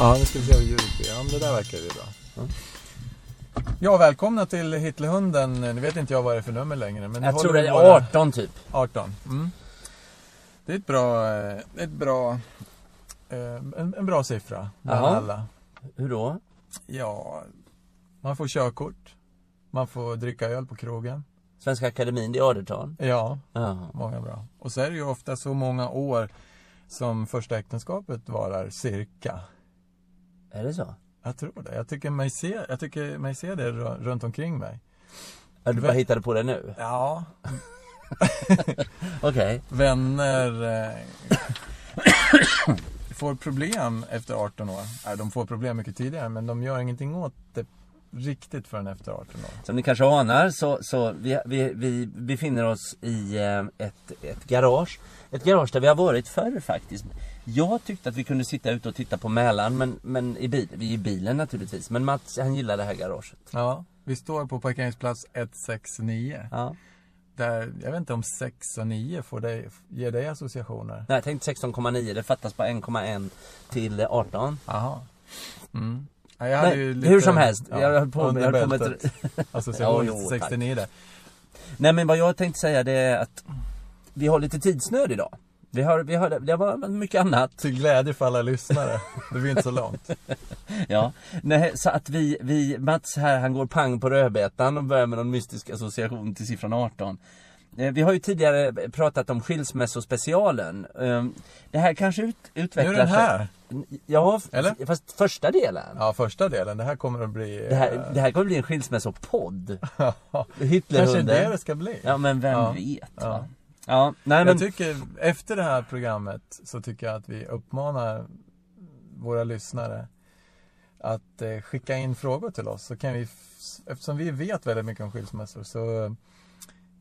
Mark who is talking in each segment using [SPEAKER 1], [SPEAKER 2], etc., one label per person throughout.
[SPEAKER 1] Ja, nu ska vi se vad ljudet blir. Ja, men det där verkar ju bra. Ja, välkomna till Hitlerhunden. Nu vet inte jag vad det är för nummer längre. Men
[SPEAKER 2] Jag tror det är
[SPEAKER 1] våra-
[SPEAKER 2] 18 typ.
[SPEAKER 1] 18. Mm. Det är ett bra, eh, ett bra, eh, en, en bra siffra alla.
[SPEAKER 2] Hur då?
[SPEAKER 1] Ja, man får körkort. Man får dricka öl på krogen.
[SPEAKER 2] Svenska Akademin, det är adertal.
[SPEAKER 1] Ja,
[SPEAKER 2] Ja.
[SPEAKER 1] många bra. Och så är det ju ofta så många år som första äktenskapet varar cirka.
[SPEAKER 2] Är det så?
[SPEAKER 1] Jag tror det. Jag tycker mig se, jag tycker mig se det ru- runt omkring mig.
[SPEAKER 2] Ja, du bara hittade på det nu?
[SPEAKER 1] Ja,
[SPEAKER 2] Okej.
[SPEAKER 1] vänner eh, får problem efter 18 år. Nej, de får problem mycket tidigare men de gör ingenting åt det riktigt förrän efter 18 år.
[SPEAKER 2] Som ni kanske anar så, så vi, vi, vi befinner oss i eh, ett, ett garage. Ett garage där vi har varit förr faktiskt. Jag tyckte att vi kunde sitta ute och titta på Mälaren men, men i bil, i bilen naturligtvis. Men Mats han gillar det här garaget.
[SPEAKER 1] Ja, vi står på parkeringsplats 169.
[SPEAKER 2] Ja.
[SPEAKER 1] Där, jag vet inte om 6 och 9 får dig, ger dig associationer.
[SPEAKER 2] Nej, jag tänkte 16,9. Det fattas bara 1,1 till 18.
[SPEAKER 1] Jaha. Mm. Ja, jag hade
[SPEAKER 2] Nej,
[SPEAKER 1] ju lite,
[SPEAKER 2] hur som helst.
[SPEAKER 1] ja,
[SPEAKER 2] jag höll på,
[SPEAKER 1] under
[SPEAKER 2] jag höll på med
[SPEAKER 1] Association
[SPEAKER 2] Ja, jo, tack.
[SPEAKER 1] 69 där.
[SPEAKER 2] Nej men vad jag tänkte säga det är att vi har lite tidsnöd idag. Vi har, vi har, det var mycket annat.
[SPEAKER 1] Till glädje för alla lyssnare. Det blir inte så långt.
[SPEAKER 2] Ja, nej, så att vi, vi, Mats här han går pang på rödbetan och börjar med någon mystisk association till siffran 18. Eh, Vi har ju tidigare pratat om skilsmässospecialen. Eh, Det här kanske ut,
[SPEAKER 1] Nu
[SPEAKER 2] utvecklar
[SPEAKER 1] är den här.
[SPEAKER 2] Ja,
[SPEAKER 1] Eller?
[SPEAKER 2] fast första delen.
[SPEAKER 1] Ja, första delen. Det här kommer att bli...
[SPEAKER 2] Det, här,
[SPEAKER 1] eh,
[SPEAKER 2] det här kommer bli en skilsmässopodd.
[SPEAKER 1] Kanske
[SPEAKER 2] Hitlerhunden.
[SPEAKER 1] det det ska bli.
[SPEAKER 2] Ja men vem
[SPEAKER 1] Ja,
[SPEAKER 2] vet
[SPEAKER 1] ja.
[SPEAKER 2] va? Ja, nej men
[SPEAKER 1] Jag tycker, efter det här programmet så tycker jag att vi uppmanar våra lyssnare att eh, skicka in frågor till oss. Så kan vi, eftersom vi vet väldigt mycket om skilsmässor så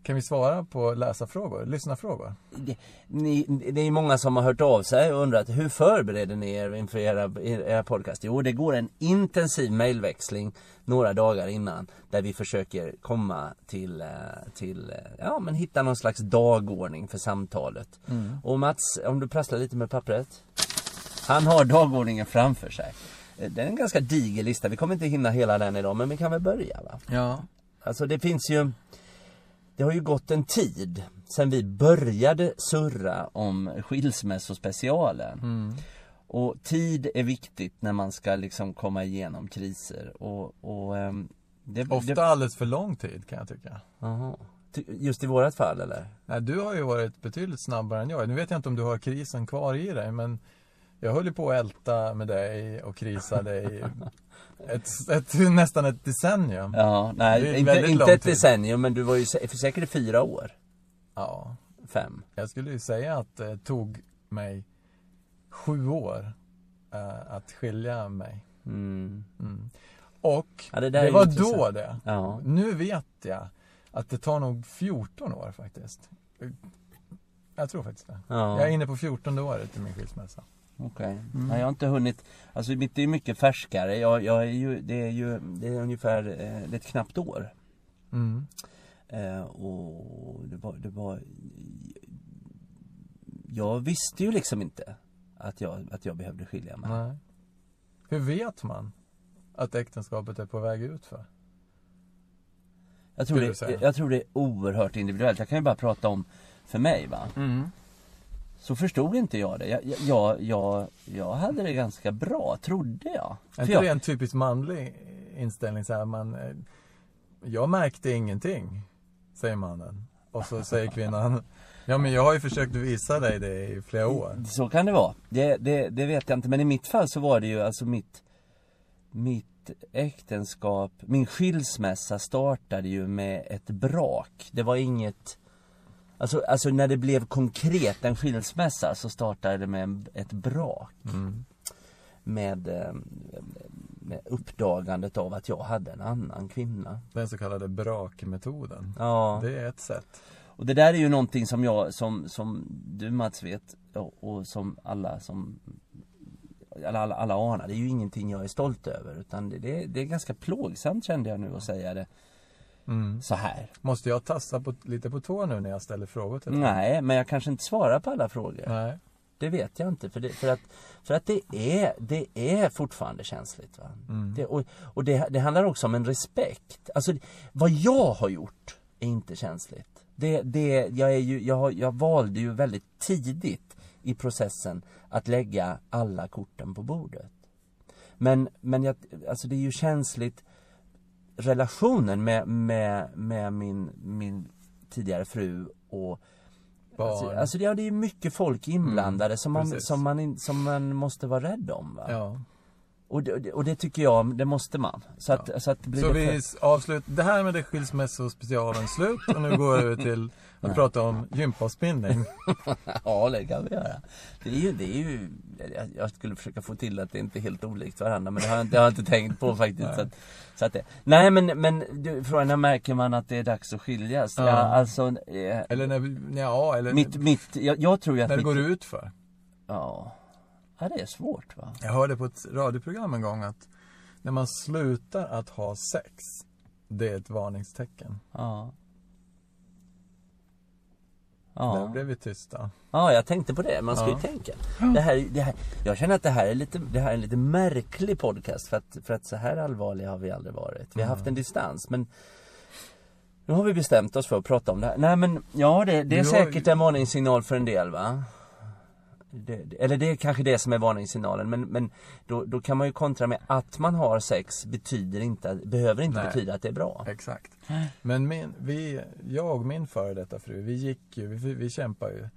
[SPEAKER 1] kan vi svara på läsarfrågor, lyssnarfrågor.
[SPEAKER 2] det, ni, det är många som har hört av sig och undrat hur förbereder ni er inför era, era podcast? Jo, det går en intensiv mailväxling några dagar innan där vi försöker komma till, eh, till eh, ja men hitta någon slags dagordning för samtalet. Och Mats, om du prasslar lite med pappret. Han har dagordningen framför sig. Eh, Det är en ganska diger lista, vi kommer inte hinna hela den idag men vi kan väl börja va?
[SPEAKER 1] Ja.
[SPEAKER 2] Alltså det finns ju Det har ju gått en tid sen vi började surra om skilsmässospecialen.
[SPEAKER 1] Mm.
[SPEAKER 2] Och tid är viktigt när man ska liksom komma igenom kriser och, och ehm, det,
[SPEAKER 1] Ofta
[SPEAKER 2] det,
[SPEAKER 1] alldeles för lång tid kan jag tycka.
[SPEAKER 2] Jaha. Ty- Just i vårat fall eller?
[SPEAKER 1] Nej, du har ju varit betydligt snabbare än jag. Nu vet jag inte om du har krisen kvar i dig men jag höll ju på att älta med dig och krisa dig ett, ett, nästan ett decennium.
[SPEAKER 2] Ja, nej inte, inte ett decennium men du var ju för säkert fyra år.
[SPEAKER 1] Ja,
[SPEAKER 2] Fem.
[SPEAKER 1] jag skulle ju säga att det tog mig sju år eh, att skilja mig.
[SPEAKER 2] Mm.
[SPEAKER 1] Mm. Och
[SPEAKER 2] Ja,
[SPEAKER 1] det,
[SPEAKER 2] det
[SPEAKER 1] var
[SPEAKER 2] intressant.
[SPEAKER 1] då det.
[SPEAKER 2] Ja.
[SPEAKER 1] Nu vet jag att det tar nog 14 år faktiskt. Jag tror faktiskt det.
[SPEAKER 2] Ja.
[SPEAKER 1] Jag är inne på 14 året i min skilsmässa.
[SPEAKER 2] Okej.
[SPEAKER 1] Mm.
[SPEAKER 2] Nej, jag har inte hunnit, alltså mitt är ju mycket färskare. Jag, jag är ju, det är ju, det är ungefär, eh, ett knappt år.
[SPEAKER 1] Mm.
[SPEAKER 2] Eh, och det var, det var Jag visste ju liksom inte att jag, att jag behövde skilja mig.
[SPEAKER 1] Nej. Hur vet man att äktenskapet är på väg ut för?
[SPEAKER 2] Jag tror, det, jag tror det är oerhört individuellt. Jag kan ju bara prata om för mig va. Så förstod inte jag det. Jag, jag- jag, jag, hade det ganska bra, trodde jag.
[SPEAKER 1] Är inte
[SPEAKER 2] jag
[SPEAKER 1] det en typiskt manlig inställning så här, man, eh, Jag märkte ingenting, säger mannen. Och så säger kvinnan, ja men jag har ju försökt visa dig det i flera år.
[SPEAKER 2] Så kan det vara. Det, det, det vet jag inte. Men i mitt fall så var det ju alltså mitt Mitt äktenskap, min skilsmässa startade ju med ett brak. Det var inget Alltså, alltså när det blev konkret en skilsmässa så startade det med ett brak.
[SPEAKER 1] Mm.
[SPEAKER 2] Med, eh, med uppdagandet av att jag hade en annan kvinna.
[SPEAKER 1] Den så kallade brakmetoden.
[SPEAKER 2] Ja.
[SPEAKER 1] Det är ett sätt.
[SPEAKER 2] Och det där är ju någonting som jag, som, som du Mats vet och, och som alla som alla, alla, alla anar, det är ju ingenting jag är stolt över utan det, det, det är ganska plågsamt kände jag nu att säga det
[SPEAKER 1] Mm.
[SPEAKER 2] så här.
[SPEAKER 1] Måste jag tassa på, lite på tå nu när jag ställer frågor till dig?
[SPEAKER 2] Nej, men jag kanske inte svarar på alla frågor.
[SPEAKER 1] Nej.
[SPEAKER 2] Det vet jag inte för, det, för att, för att det, är, det är fortfarande känsligt. Va?
[SPEAKER 1] Mm.
[SPEAKER 2] Det, och och det, det handlar också om en respekt. Alltså vad jag har gjort är inte känsligt. Det, det, jag, är ju, jag, jag valde ju väldigt tidigt i processen att lägga alla korten på bordet. Men, men jag, alltså det är ju känsligt relationen med, med, med min, min tidigare fru och Alltså,
[SPEAKER 1] Barn.
[SPEAKER 2] alltså ja, det är mycket folk inblandade som, man,
[SPEAKER 1] precis.
[SPEAKER 2] som, man som man måste vara rädd om va?
[SPEAKER 1] ja.
[SPEAKER 2] Och, det, och det tycker jag, det måste man. Så att, så att blir
[SPEAKER 1] Så
[SPEAKER 2] det
[SPEAKER 1] vi
[SPEAKER 2] för-
[SPEAKER 1] s- avslut, det här med det skilsmässospecialen slut och nu går vi över till att prata om gympaspinning.
[SPEAKER 2] Ja, det kan vi göra. Det är ju, det är ju, jag- jag skulle försöka få till att det inte är helt olikt varandra men det har jag, inte- det har jag inte tänkt på faktiskt. så att, så att det, nej men, men du, frågan när märker man att det är dags att skiljas? Ja,
[SPEAKER 1] Ja.
[SPEAKER 2] alltså, eh,
[SPEAKER 1] Eller när, ja, eller
[SPEAKER 2] mitt, mitt, jag, jag tror ju att
[SPEAKER 1] när det
[SPEAKER 2] mitt,
[SPEAKER 1] går ut för.
[SPEAKER 2] Ja. Ja, det är svårt va?
[SPEAKER 1] Jag hörde på ett radioprogram en gång att när man slutar att ha sex, det är ett varningstecken.
[SPEAKER 2] Ja.
[SPEAKER 1] Där
[SPEAKER 2] Ja.
[SPEAKER 1] blev vi tysta.
[SPEAKER 2] Ja, jag tänkte på det. Man ska
[SPEAKER 1] Ja.
[SPEAKER 2] ju tänka. Det här, det här, jag känner att det här är lite, det här är en lite märklig podcast för att, för att så här allvarliga har vi aldrig varit. Vi har haft en distans men nu har vi bestämt oss för att prata om det här. Nej men, ja det, det är
[SPEAKER 1] Ja,
[SPEAKER 2] säkert en varningssignal för en del va? Det, eller det är kanske det som är varningssignalen men, men då, då kan man ju kontra med att man har sex betyder inte, behöver inte
[SPEAKER 1] Nej.
[SPEAKER 2] betyda att det är bra.
[SPEAKER 1] Exakt. Men min, vi, jag och min före detta fru, vi gick ju, vi, vi kämpade ju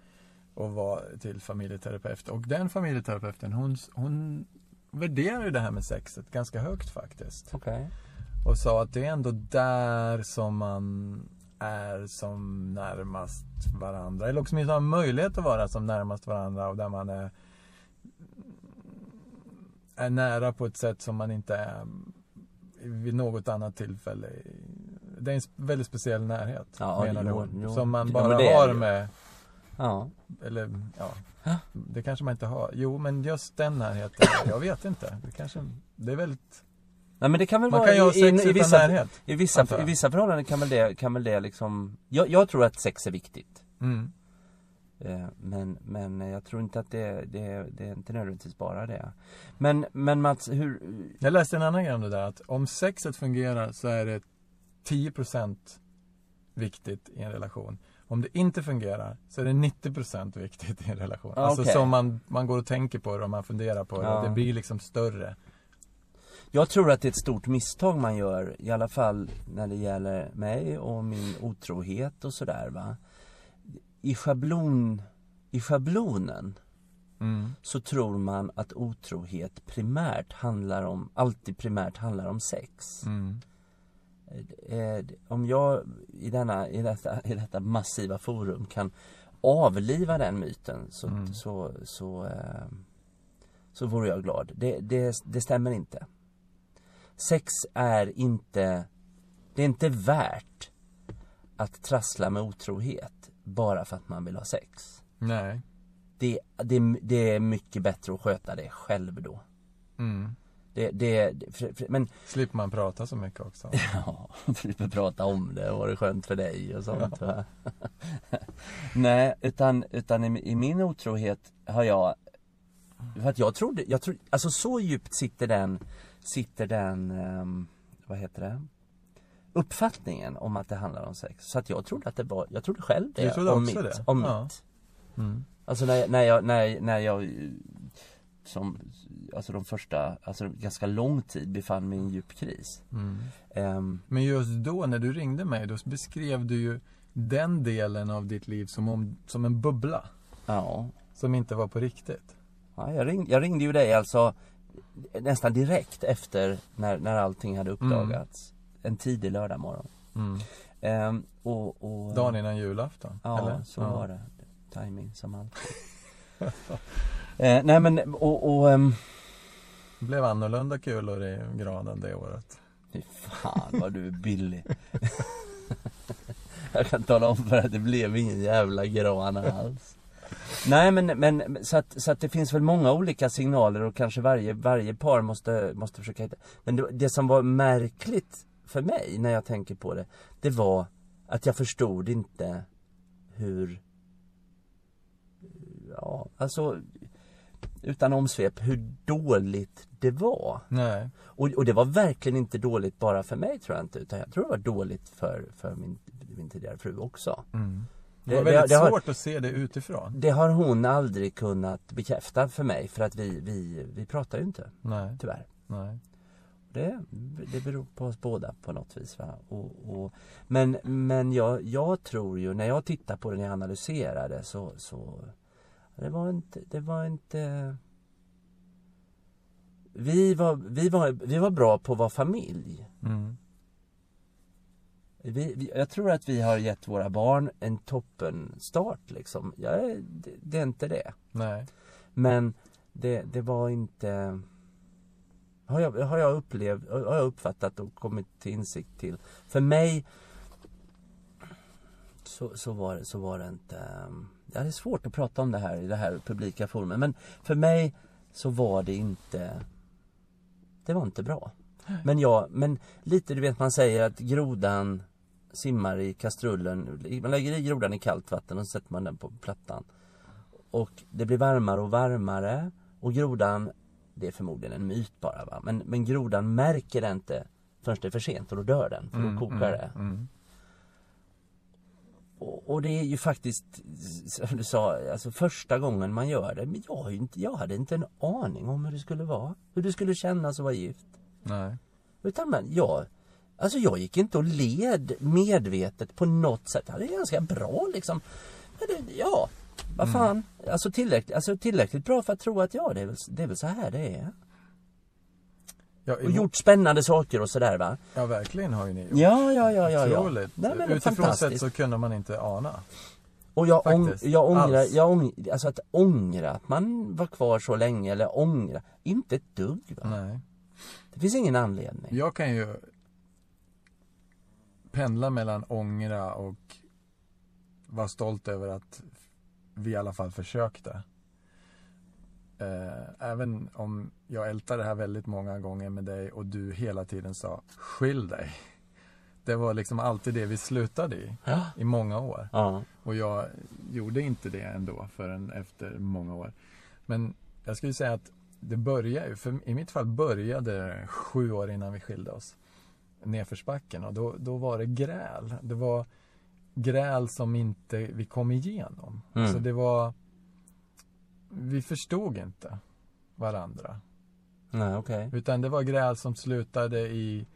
[SPEAKER 1] och var till familjeterapeut. Och den familjeterapeuten, hon, hon värderar ju det här med sexet ganska högt faktiskt.
[SPEAKER 2] Okej.
[SPEAKER 1] Och sa att det är ändå där som man är som närmast varandra. Eller åtminstone har möjlighet att vara som närmast varandra och där man är, är nära på ett sätt som man inte är vid något annat tillfälle. Det är en väldigt speciell närhet,
[SPEAKER 2] Ja,
[SPEAKER 1] menar
[SPEAKER 2] jo,
[SPEAKER 1] hon.
[SPEAKER 2] jo.
[SPEAKER 1] Som man
[SPEAKER 2] Ja,
[SPEAKER 1] bara
[SPEAKER 2] är
[SPEAKER 1] har med,
[SPEAKER 2] Ja.
[SPEAKER 1] eller ja, det kanske man inte har. Jo, men just den närheten, jag vet inte. Det kanske, det är väldigt,
[SPEAKER 2] Nej men det kan väl
[SPEAKER 1] man
[SPEAKER 2] vara
[SPEAKER 1] kan ju ha
[SPEAKER 2] i,
[SPEAKER 1] sex
[SPEAKER 2] i, i vissa,
[SPEAKER 1] närhet.
[SPEAKER 2] I vissa. I vissa förhållanden kan väl det, kan väl det liksom Jag, jag tror att sex är viktigt
[SPEAKER 1] Mm.
[SPEAKER 2] eh, Men, men jag tror inte att det, det, det är inte nödvändigtvis bara det Men, men Mats, hur
[SPEAKER 1] Jag läste en annan grej om det där att om sexet fungerar så är det 10% viktigt i en relation. Om det inte fungerar så är det 90% viktigt i en relation.
[SPEAKER 2] Ja,
[SPEAKER 1] Alltså som man, man går och tänker på det och man funderar på det.
[SPEAKER 2] Ja.
[SPEAKER 1] Det blir liksom större.
[SPEAKER 2] Jag tror att det är ett stort misstag man gör I alla fall när det gäller mig och min otrohet och sådär va I schablon I schablonen
[SPEAKER 1] Mm.
[SPEAKER 2] så tror man att otrohet primärt handlar om, alltid primärt handlar om sex.
[SPEAKER 1] Mm.
[SPEAKER 2] Eh, om jag i, denna, i, detta, i detta massiva forum kan avliva den myten så,
[SPEAKER 1] Mm.
[SPEAKER 2] så, så, eh, så vore jag glad. Det, det, det stämmer inte. Sex är inte, det är inte värt att trassla med otrohet bara för att man vill ha sex.
[SPEAKER 1] Nej.
[SPEAKER 2] Det, det, det är mycket bättre att sköta det själv då.
[SPEAKER 1] Mm.
[SPEAKER 2] Det, det, men
[SPEAKER 1] Slipper man prata så mycket också.
[SPEAKER 2] Ja, slipper prata om det, var det skönt för dig och sånt va? Nej, utan, utan i, i min otrohet har jag För att jag trodde, jag trodde, alltså så djupt sitter den Sitter den, ehm, vad heter det? Uppfattningen om att det handlar om sex Så att jag trodde att det var, jag trodde själv det
[SPEAKER 1] Du trodde
[SPEAKER 2] om
[SPEAKER 1] också
[SPEAKER 2] mitt,
[SPEAKER 1] det?
[SPEAKER 2] om
[SPEAKER 1] Ja.
[SPEAKER 2] mitt
[SPEAKER 1] Mm.
[SPEAKER 2] Alltså när, jag- när jag, när, jag- när jag som, alltså de första, alltså ganska lång tid befann mig i en djup kris
[SPEAKER 1] Mm.
[SPEAKER 2] Ehm,
[SPEAKER 1] Men just då när du ringde mig, då beskrev du ju den delen av ditt liv som, om, som en bubbla.
[SPEAKER 2] Ja,
[SPEAKER 1] Som inte var på riktigt.
[SPEAKER 2] Ja, jag, ringde, jag ringde ju dig alltså nästan direkt efter när, när allting hade uppdagats. En tidig lördag morgon.
[SPEAKER 1] Mm.
[SPEAKER 2] Ehm, och, och,
[SPEAKER 1] Dagen innan julafton.
[SPEAKER 2] Ja,
[SPEAKER 1] eller?
[SPEAKER 2] så
[SPEAKER 1] Ja.
[SPEAKER 2] var det. Timing som alltid. eh, nej men, och, och ehm,
[SPEAKER 1] Det blev annorlunda kulor i granen det året.
[SPEAKER 2] fy fan vad du är billig. jag kan tala om för att det blev ingen jävla gran alls. Nej men, men så, att, så att det finns väl många olika signaler och kanske varje, varje par måste, måste försöka hitta Men det, det som var märkligt för mig när jag tänker på det Det var att jag förstod inte hur ja, alltså utan omsvep hur dåligt det var.
[SPEAKER 1] Nej.
[SPEAKER 2] Och, och det var verkligen inte dåligt bara för mig tror jag inte utan jag tror det var dåligt för, för min, min tidigare fru också.
[SPEAKER 1] Mm. Det
[SPEAKER 2] Det-
[SPEAKER 1] var
[SPEAKER 2] det-
[SPEAKER 1] väldigt
[SPEAKER 2] det har-
[SPEAKER 1] svårt att se det utifrån.
[SPEAKER 2] Det har hon aldrig kunnat bekräfta för mig för att vi, vi, vi pratar ju inte
[SPEAKER 1] Nej,
[SPEAKER 2] tyvärr.
[SPEAKER 1] nej.
[SPEAKER 2] Det, det beror på oss båda på något vis. Va? Och, och, men men jag, jag tror ju, när jag tittar på det, när jag analyserar det så, så det var inte, det var inte vi var, vi, var, vi var bra på att vara familj.
[SPEAKER 1] Mm.
[SPEAKER 2] Vi, vi, jag tror att vi har gett våra barn en toppen start liksom. Jag, det, det är inte det.
[SPEAKER 1] Nej.
[SPEAKER 2] Men det, det var inte har jag, har jag upplevt, har jag uppfattat och kommit till insikt till. För mig så, så, var, det- så var det inte Ja, det är svårt att prata om det här i det här publika forumet men för mig så var det inte Det var inte bra. Men jag, men lite du vet man säger att grodan simmar i kastrullen. Man lägger i grodan i kallt vatten och så sätter man den på plattan. Och det blir varmare och varmare och grodan, det är förmodligen en myt bara va, men, men grodan märker det inte förrän det är för sent och då dör den, för då kokar det.
[SPEAKER 1] Mm.
[SPEAKER 2] Och, och det är ju faktiskt, som du sa, alltså första gången man gör det, men jag, inte, jag hade inte en aning om hur det skulle vara. Hur det skulle kännas att vara gift.
[SPEAKER 1] Nej.
[SPEAKER 2] Utan men jag, alltså jag gick inte och led medvetet på något sätt. Det är ganska bra liksom. Det, ja, vad fan. Alltså, tillräckligt, alltså tillräckligt bra för att tro att ja, det är väl, det är väl så här det är.
[SPEAKER 1] Ja,
[SPEAKER 2] Och gjort spännande saker och sådär va.
[SPEAKER 1] ja, verkligen har ju ni gjort.
[SPEAKER 2] Ja, ja, ja, ja. ja.
[SPEAKER 1] Otroligt.
[SPEAKER 2] Nej, men
[SPEAKER 1] Utifrån sett så kunde man inte ana.
[SPEAKER 2] Och jag, ång, jag ångrar,
[SPEAKER 1] Alls.
[SPEAKER 2] jag ång, alltså att ångra att man var kvar så länge eller ångra, inte ett dugg va.
[SPEAKER 1] Nej.
[SPEAKER 2] Det finns ingen anledning.
[SPEAKER 1] Jag kan ju pendla mellan ångra och vara stolt över att vi i alla fall försökte. Eh, Även om jag ältade det här väldigt många gånger med dig och du hela tiden sa Skyll dig. Det var liksom alltid det vi slutade i,
[SPEAKER 2] Ja.
[SPEAKER 1] i många år.
[SPEAKER 2] Ja.
[SPEAKER 1] Och jag gjorde inte det ändå förrän efter många år. Men jag skulle säga att det började för i mitt fall började det sju år innan vi skilde oss. Nedförsbacken och då, då var det gräl. Det var gräl som inte vi kom igenom.
[SPEAKER 2] Mm.
[SPEAKER 1] Så det var, vi förstod inte varandra.
[SPEAKER 2] Nej, okej.
[SPEAKER 1] Utan det var gräl som slutade i,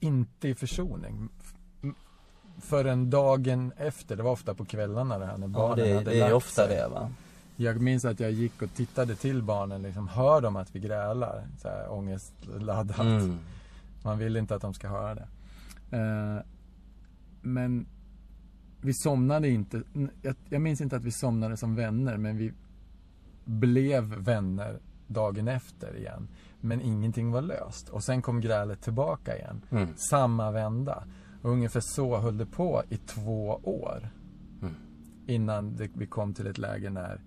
[SPEAKER 1] inte i försoning. Förrän dagen efter, det var ofta på kvällarna det här när
[SPEAKER 2] Ja,
[SPEAKER 1] barnen
[SPEAKER 2] det,
[SPEAKER 1] hade
[SPEAKER 2] det är
[SPEAKER 1] lagt
[SPEAKER 2] ofta
[SPEAKER 1] sig.
[SPEAKER 2] det va.
[SPEAKER 1] Jag minns att jag gick och tittade till barnen, liksom, hör de att vi grälar? Så här, ångestladdat.
[SPEAKER 2] Mm.
[SPEAKER 1] Man vill inte att de ska höra det. Eh, men vi somnade inte, jag, jag minns inte att vi somnade som vänner, men vi blev vänner dagen efter igen. Men ingenting var löst. Och sen kom grälet tillbaka igen.
[SPEAKER 2] Mm.
[SPEAKER 1] Samma vända. Och ungefär så höll det på i två år.
[SPEAKER 2] Mm.
[SPEAKER 1] Innan det, vi kom till ett läge när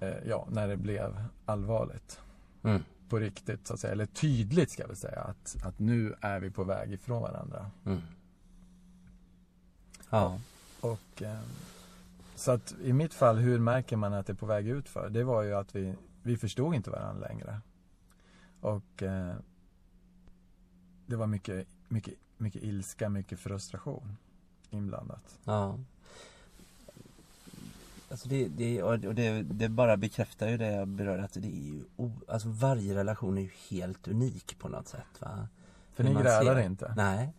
[SPEAKER 1] eh, Ja, när det blev allvarligt.
[SPEAKER 2] Mm.
[SPEAKER 1] På riktigt så att säga. Eller tydligt ska vi säga. Att, att nu är vi på väg ifrån varandra.
[SPEAKER 2] Mm. Ja.
[SPEAKER 1] Och eh, Så att i mitt fall, hur märker man att det är på väg ut för? Det var ju att vi, vi förstod inte varandra längre. Och eh, det var mycket, mycket, mycket ilska, mycket frustration inblandat.
[SPEAKER 2] Ja. Alltså det, det, och det, det bara bekräftar ju det jag berörde att det är ju, alltså varje relation är ju helt unik på något sätt va.
[SPEAKER 1] För ni grälar
[SPEAKER 2] ser-
[SPEAKER 1] inte?
[SPEAKER 2] Nej.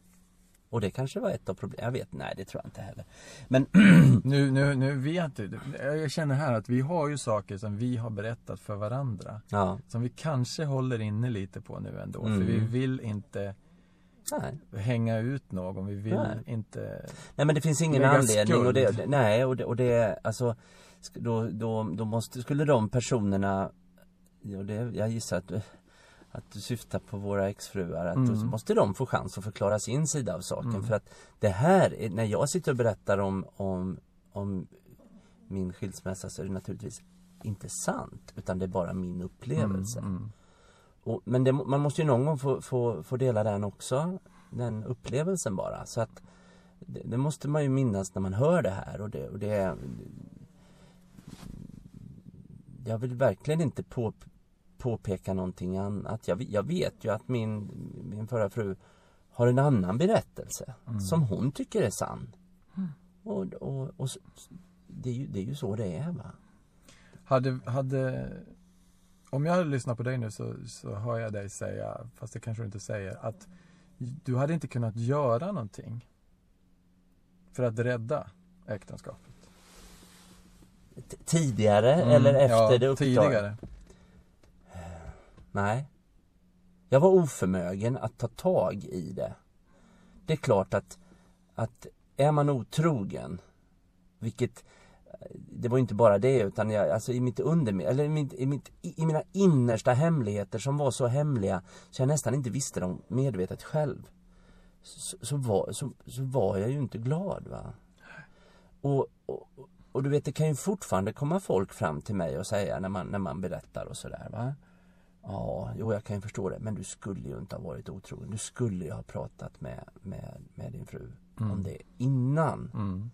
[SPEAKER 2] Och det kanske var ett av problemen, jag vet, nej det tror jag inte heller. Men,
[SPEAKER 1] Nu, nu, nu vet du, jag känner här att vi har ju saker som vi har berättat för varandra.
[SPEAKER 2] ja,
[SPEAKER 1] Som vi kanske håller inne lite på nu ändå.
[SPEAKER 2] Mm.
[SPEAKER 1] För vi vill inte
[SPEAKER 2] nej.
[SPEAKER 1] hänga ut någon. Vi vill
[SPEAKER 2] Nej.
[SPEAKER 1] inte
[SPEAKER 2] Nej men det finns ingen anledning och det, nej och det, och det alltså då, då, då måste, skulle de personerna, ja, det, jag gissar att du, att du syftar på våra exfruar, att då
[SPEAKER 1] Mm.
[SPEAKER 2] måste de få chans att förklara sin sida av saken
[SPEAKER 1] Mm.
[SPEAKER 2] för att det här, är, när jag sitter och berättar om, om, om min skilsmässa så är det naturligtvis inte sant utan det är bara min upplevelse.
[SPEAKER 1] Mm, mm.
[SPEAKER 2] Och, men det, man måste ju någon gång få, få, få dela den också, den upplevelsen bara. Så att det, det måste man ju minnas när man hör det här och det, och det Jag vill verkligen inte på, påpeka någonting annat. Jag, jag vet ju att min, min förra fru har en annan berättelse som hon tycker är sann. Och, och, och så- det, är ju, det är ju så det är va.
[SPEAKER 1] Hade, hade, om jag hade lyssnat på dig nu så, så hör jag dig säga, fast det kanske du inte säger, att du hade inte kunnat göra någonting för att rädda äktenskapet.
[SPEAKER 2] T- Tidigare
[SPEAKER 1] Mm,
[SPEAKER 2] eller efter
[SPEAKER 1] ja,
[SPEAKER 2] det uppdraget?
[SPEAKER 1] Tidigare.
[SPEAKER 2] Nej. Jag var oförmögen att ta tag i det. Det är klart att, att är man otrogen, vilket det var inte bara det utan jag, alltså i mitt under, eller i, mitt, i, mitt, i mina innersta hemligheter som var så hemliga så jag nästan inte visste dem medvetet själv. Så, så, var, så, så var jag ju inte glad va. Och, och, och du vet det kan ju fortfarande komma folk fram till mig och säga när man, när man berättar och sådär va. Ja, jo jag kan ju förstå det. Men du skulle ju inte ha varit otrogen. Du skulle ju ha pratat med, med, med din fru om det innan.
[SPEAKER 1] Mm.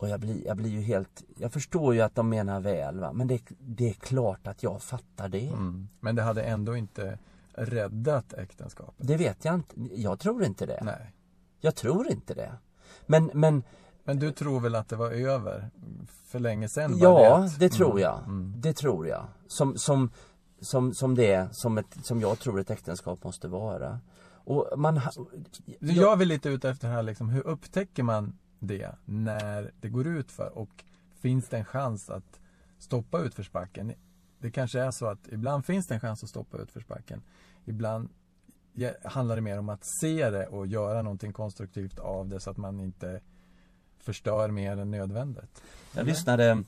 [SPEAKER 2] Och jag blir, jag blir ju helt, jag förstår ju att de menar väl va. Men det, det är klart att jag fattar det.
[SPEAKER 1] Mm. Men det hade ändå inte räddat äktenskapet.
[SPEAKER 2] Det vet jag inte. Jag tror inte det.
[SPEAKER 1] Nej.
[SPEAKER 2] Jag tror inte det. Men, men
[SPEAKER 1] Men du tror väl att det var över för länge sedan?
[SPEAKER 2] ja,
[SPEAKER 1] att-
[SPEAKER 2] det tror jag.
[SPEAKER 1] Mm.
[SPEAKER 2] Det tror jag. Som, som, som, som det, som, ett, som jag tror ett äktenskap måste vara. Och man,
[SPEAKER 1] Jag är väl lite ute efter det här liksom, hur upptäcker man det när det går ut för och finns det en chans att stoppa utförsbacken? Det kanske är så att ibland finns det en chans att stoppa utförsbacken. Ibland handlar det mer om att se det och göra någonting konstruktivt av det så att man inte förstör mer än nödvändigt.
[SPEAKER 2] Jag lyssnade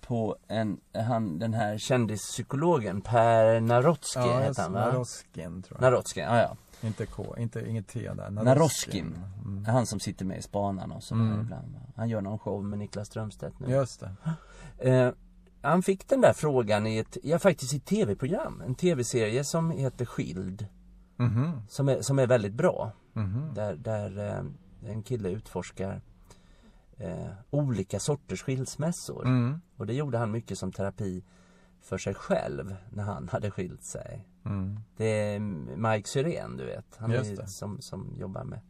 [SPEAKER 2] på en, han, den här kändispsykologen Per Narotski
[SPEAKER 1] Ja,
[SPEAKER 2] heter han va?
[SPEAKER 1] Naroskin tror jag.
[SPEAKER 2] Narotski, ja ja.
[SPEAKER 1] Inte K, inte, inget T där.
[SPEAKER 2] Naroskin.
[SPEAKER 1] Mm.
[SPEAKER 2] Han som sitter med i Spanarna och sådär
[SPEAKER 1] Mm.
[SPEAKER 2] ibland. Han gör någon show med Niklas Strömstedt nu.
[SPEAKER 1] Just det.
[SPEAKER 2] Eh, han fick den där frågan i ett, ja faktiskt i ett tv-program. En tv-serie som heter Skild.
[SPEAKER 1] Mhm.
[SPEAKER 2] Som är, som är väldigt bra.
[SPEAKER 1] Mhm.
[SPEAKER 2] Där, där eh, en kille utforskar eh, olika sorters skilsmässor.
[SPEAKER 1] Mm.
[SPEAKER 2] Och det gjorde han mycket som terapi för sig själv när han hade skilt sig.
[SPEAKER 1] Mm.
[SPEAKER 2] Det är Mike Syrén du vet. Han är som, som jobbar med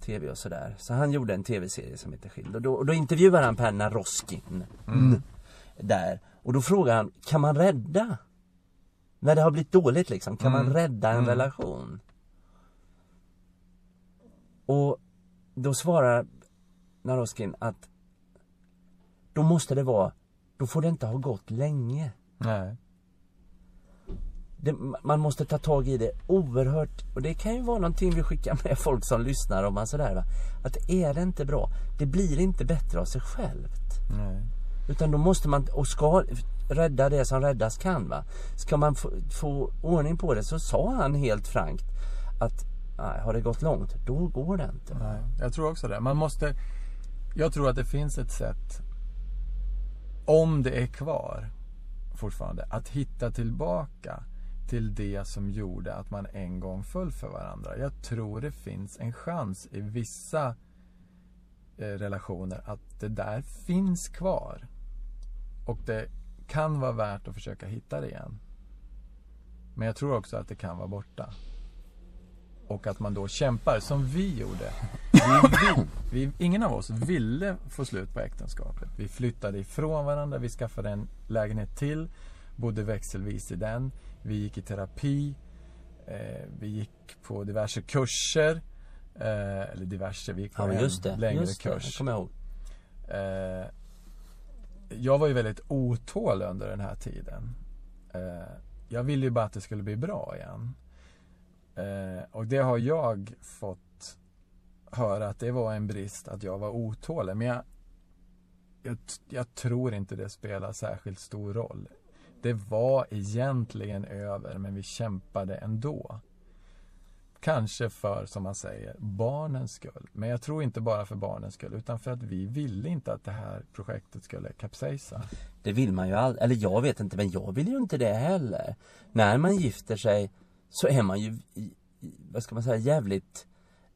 [SPEAKER 2] tv och sådär. Så han gjorde en tv-serie som heter Skild. Och då, och då intervjuar han Per Naroskin.
[SPEAKER 1] Mm.
[SPEAKER 2] Där. Och då frågar han, kan man rädda? När det har blivit dåligt liksom, kan man
[SPEAKER 1] Mm.
[SPEAKER 2] rädda en
[SPEAKER 1] Mm.
[SPEAKER 2] relation? Och då svarar Naroskin att då måste det vara, då får det inte ha gått länge.
[SPEAKER 1] Nej.
[SPEAKER 2] Det, man måste ta tag i det oerhört och det kan ju vara någonting vi skickar med folk som lyssnar om man sådär va. Att är det inte bra, det blir inte bättre av sig självt.
[SPEAKER 1] Nej.
[SPEAKER 2] Utan då måste man, och ska rädda det som räddas kan va. Ska man få, få ordning på det så sa han helt frankt att nej, har det gått långt, då går det inte.
[SPEAKER 1] Nej, jag tror också det. Man måste... Jag tror att det finns ett sätt, om det är kvar fortfarande, att hitta tillbaka till det som gjorde att man en gång föll för varandra. Jag tror det finns en chans i vissa eh, relationer att det där finns kvar. Och det kan vara värt att försöka hitta det igen. Men jag tror också att det kan vara borta. Och att man då kämpar som vi gjorde. Vi vi, ingen av oss ville få slut på äktenskapet. Vi flyttade ifrån varandra, vi skaffade en lägenhet till, bodde växelvis i den. Vi gick i terapi, eh, vi gick på diverse kurser. Eh, eller diverse, vi gick på
[SPEAKER 2] Ja
[SPEAKER 1] en
[SPEAKER 2] det,
[SPEAKER 1] längre
[SPEAKER 2] just det, jag
[SPEAKER 1] kurs. Eh, jag var ju väldigt otålig under den här tiden. Eh, jag ville ju bara att det skulle bli bra igen. Eh, och det har jag fått höra att det var en brist att jag var otålig. Men jag, jag, jag tror inte det spelar särskilt stor roll. Det var egentligen över men vi kämpade ändå. Kanske för, som man säger, barnens skull. Men jag tror inte bara för barnens skull utan för att vi ville inte att det här projektet skulle kapsejsa.
[SPEAKER 2] Det vill man ju aldrig, eller jag vet inte men jag vill ju inte det heller. När man gifter sig så är man ju, vad ska man säga, jävligt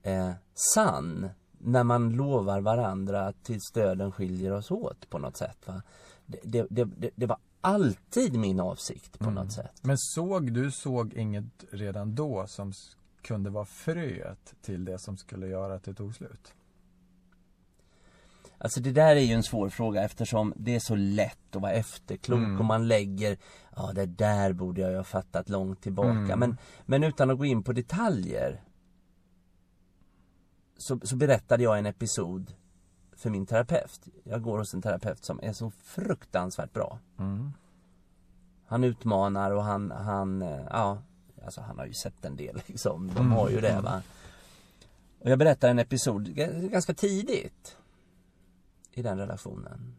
[SPEAKER 2] eh, sann när man lovar varandra tills döden skiljer oss åt på något sätt. Va? Det, det, det, det var alltid min avsikt på något sätt.
[SPEAKER 1] Men såg du såg inget redan då som kunde vara fröet till det som skulle göra att det tog slut?
[SPEAKER 2] Alltså det där är ju en svår fråga eftersom det är så lätt att vara efterklok
[SPEAKER 1] Mm.
[SPEAKER 2] och man lägger Ja det där borde jag ju ha fattat långt tillbaka
[SPEAKER 1] Mm.
[SPEAKER 2] men, men utan att gå in på detaljer så, så berättade jag en episod för min terapeut. Jag går hos en terapeut som är så fruktansvärt bra.
[SPEAKER 1] Mm.
[SPEAKER 2] Han utmanar och han, han, eh, ja, alltså han har ju sett en del liksom. De har ju det
[SPEAKER 1] mm.
[SPEAKER 2] va. Och jag berättar en episod ganska tidigt i den relationen.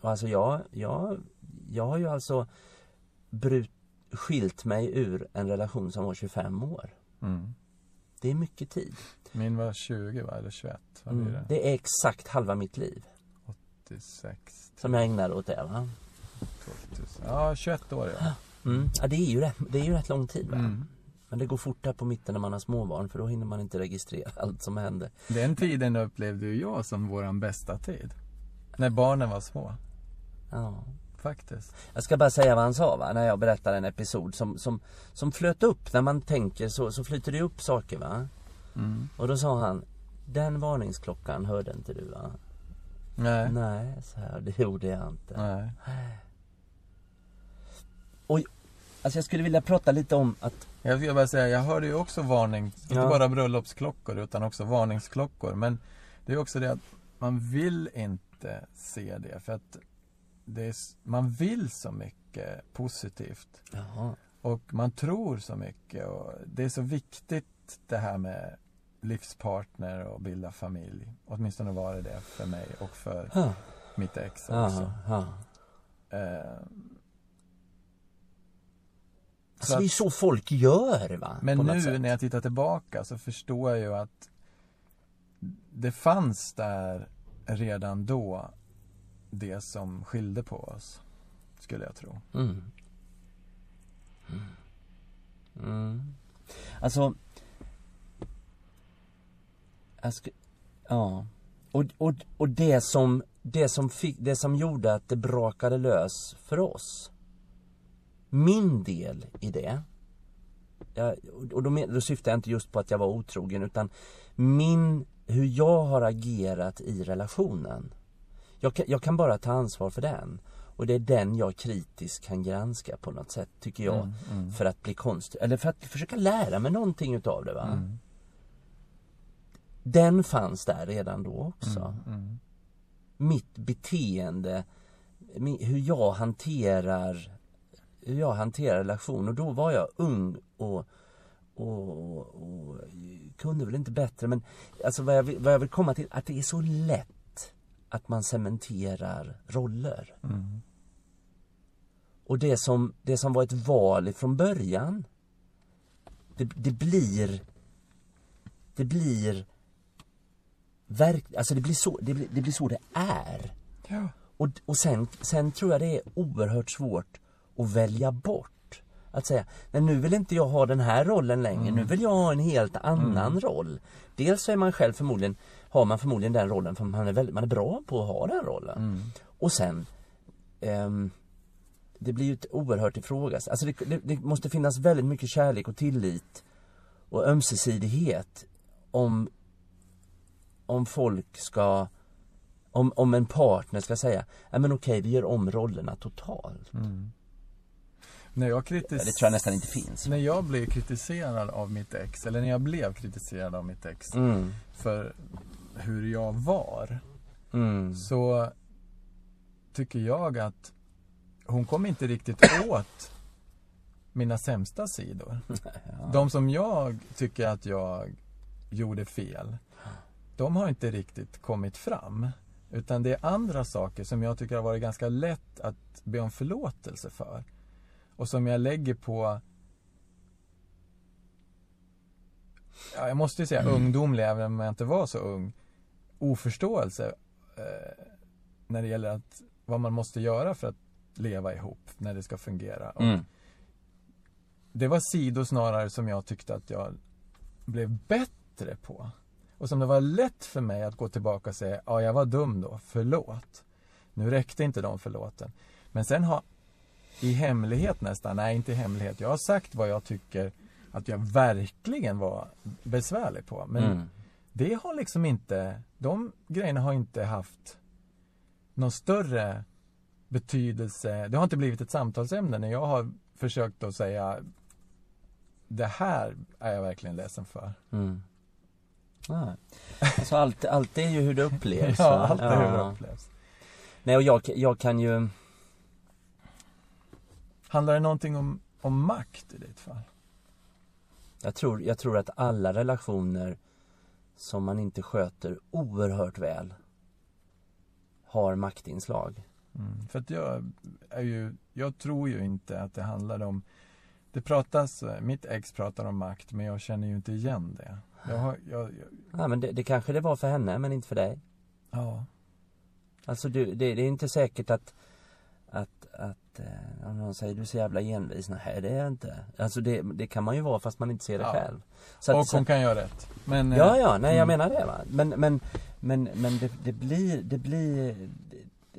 [SPEAKER 2] Och alltså jag, jag, jag har ju alltså brut, skilt mig ur en relation som var 25 år.
[SPEAKER 1] Mm.
[SPEAKER 2] Det är mycket tid.
[SPEAKER 1] Min var 20 va, eller 21? Vad
[SPEAKER 2] Mm.
[SPEAKER 1] det?
[SPEAKER 2] Det är exakt halva mitt liv
[SPEAKER 1] 86,
[SPEAKER 2] som jag ägnar åt det va.
[SPEAKER 1] 2000. Ja, 21 år ja.
[SPEAKER 2] Mm. Ja det är ju rätt, det är ju rätt lång tid va.
[SPEAKER 1] Mm.
[SPEAKER 2] Men det går fort där på mitten när man har småbarn för då hinner man inte registrera allt som händer.
[SPEAKER 1] Den tiden upplevde ju jag som våran bästa tid. När barnen var små,
[SPEAKER 2] Ja.
[SPEAKER 1] faktiskt.
[SPEAKER 2] Jag ska bara säga vad han sa va, när jag berättar en episod som, som, som flöt upp. När man tänker så, så flyter det upp saker va.
[SPEAKER 1] Mm.
[SPEAKER 2] Och då sa han, den varningsklockan hörde inte du va?
[SPEAKER 1] Nej.
[SPEAKER 2] Nej, så här, det gjorde jag inte.
[SPEAKER 1] Nej.
[SPEAKER 2] Alltså jag skulle vilja prata lite om att,
[SPEAKER 1] Jag vill bara säga, jag hörde ju också varning, inte
[SPEAKER 2] Ja.
[SPEAKER 1] bara bröllopsklockor utan också varningsklockor. Men det är också det att man vill inte se det för att det är, man vill så mycket positivt.
[SPEAKER 2] jaha,
[SPEAKER 1] Och man tror så mycket och det är så viktigt det här med livspartner och bilda familj. Åtminstone var det det för mig och för
[SPEAKER 2] ja,
[SPEAKER 1] mitt ex också.
[SPEAKER 2] ja, ja.
[SPEAKER 1] Eh,
[SPEAKER 2] Alltså
[SPEAKER 1] Så
[SPEAKER 2] det är
[SPEAKER 1] att-
[SPEAKER 2] så folk gör va?
[SPEAKER 1] Men nu
[SPEAKER 2] sätt.
[SPEAKER 1] när jag tittar tillbaka så förstår jag ju att det fanns där redan då det som skilde på oss. Skulle jag tro.
[SPEAKER 2] Mm. Mm. Mm. Alltså jag ska, Ja och, och, och det som det som, fick, det som gjorde att det brakade lös för oss Min del i det jag, Och då, men, då syftar jag inte just på att jag var otrogen utan Min, hur jag har agerat i relationen jag kan, jag kan bara ta ansvar för den och det är den jag kritiskt kan granska på något sätt, tycker jag.
[SPEAKER 1] Mm, mm.
[SPEAKER 2] För att bli konstig, eller för att försöka lära mig någonting utav det va.
[SPEAKER 1] Mm,
[SPEAKER 2] Den fanns där redan då också.
[SPEAKER 1] mm,
[SPEAKER 2] Mitt beteende, hur jag hanterar jag hanterar relation och då var jag ung och, och, och kunde väl inte bättre men alltså vad jag, vill, vad jag vill komma till, att det är så lätt att man cementerar roller.
[SPEAKER 1] mm.
[SPEAKER 2] Och det som, det som var ett val från början det, det blir Det blir verk, Alltså det blir så det blir, det blir så det är.
[SPEAKER 1] Ja.
[SPEAKER 2] Och, och sen, sen tror jag det är oerhört svårt att välja bort. Att säga, nej nu vill inte jag ha den här rollen längre, nu vill jag ha en helt annan roll. Dels så är man själv förmodligen, har man förmodligen den rollen för man är, väldigt, man är bra på att ha den rollen.
[SPEAKER 1] Mm.
[SPEAKER 2] Och sen ehm, Det blir ju ett oerhört ifrågas. Alltså det, det, det måste finnas väldigt mycket kärlek och tillit och ömsesidighet om om folk ska om, om en partner ska säga, nej men okej vi gör om rollerna totalt.
[SPEAKER 1] Mm. När jag
[SPEAKER 2] Ja,
[SPEAKER 1] kritis-
[SPEAKER 2] Det tror jag nästan inte finns.
[SPEAKER 1] När jag blev kritiserad av mitt ex, eller när jag blev kritiserad av mitt ex
[SPEAKER 2] Mm,
[SPEAKER 1] för hur jag var
[SPEAKER 2] mm,
[SPEAKER 1] så tycker jag att hon kom inte riktigt åt mina sämsta sidor.
[SPEAKER 2] ja.
[SPEAKER 1] De som jag tycker att jag gjorde fel, de har inte riktigt kommit fram. Utan det är andra saker som jag tycker har varit ganska lätt att be om förlåtelse för. Och som jag lägger på ja, jag måste ju säga ungdomlig, även om jag inte var så ung, oförståelse eh, när det gäller att, vad man måste göra för att leva ihop när det ska fungera. Och
[SPEAKER 2] Mm.
[SPEAKER 1] Det var sidor snarare som jag tyckte att jag blev bättre på. Och som det var lätt för mig att gå tillbaka och säga, ja jag var dum då, förlåt. Nu räckte inte de förlåten. Men sen har, i hemlighet nästan, nej inte i hemlighet, jag har sagt vad jag tycker att jag verkligen var besvärlig på. Men
[SPEAKER 2] Mm.
[SPEAKER 1] det har liksom inte, de grejerna har inte haft någon större betydelse. Det har inte blivit ett samtalsämne när jag har försökt att säga det här är jag verkligen ledsen för.
[SPEAKER 2] Mm. Alltså allt, allt är ju hur det upplevs.
[SPEAKER 1] Ja, allt är hur det upplevs.
[SPEAKER 2] Nej och jag, jag kan ju
[SPEAKER 1] Handlar det någonting om, om makt i ditt fall?
[SPEAKER 2] jag tror, jag tror att alla relationer som man inte sköter oerhört väl har maktinslag.
[SPEAKER 1] Mm. För att jag är ju, jag tror ju inte att det handlar om det pratas, mitt ex pratar om makt men jag känner ju inte igen det. Jag har, jag, jag,
[SPEAKER 2] Ja, men det, det kanske det var för henne men inte för dig.
[SPEAKER 1] ja.
[SPEAKER 2] Alltså du, det, det är inte säkert att att, eh, om någon säger du är så jävla envis, nej det är jag inte. Alltså det, det kan man ju vara fast man inte ser det
[SPEAKER 1] Ja.
[SPEAKER 2] själv. Så
[SPEAKER 1] Och
[SPEAKER 2] att, så,
[SPEAKER 1] hon kan göra rätt. Men, eh,
[SPEAKER 2] ja, ja, nej jag
[SPEAKER 1] mm.
[SPEAKER 2] menar det va. Men, men, men, men det, det blir, det blir, det,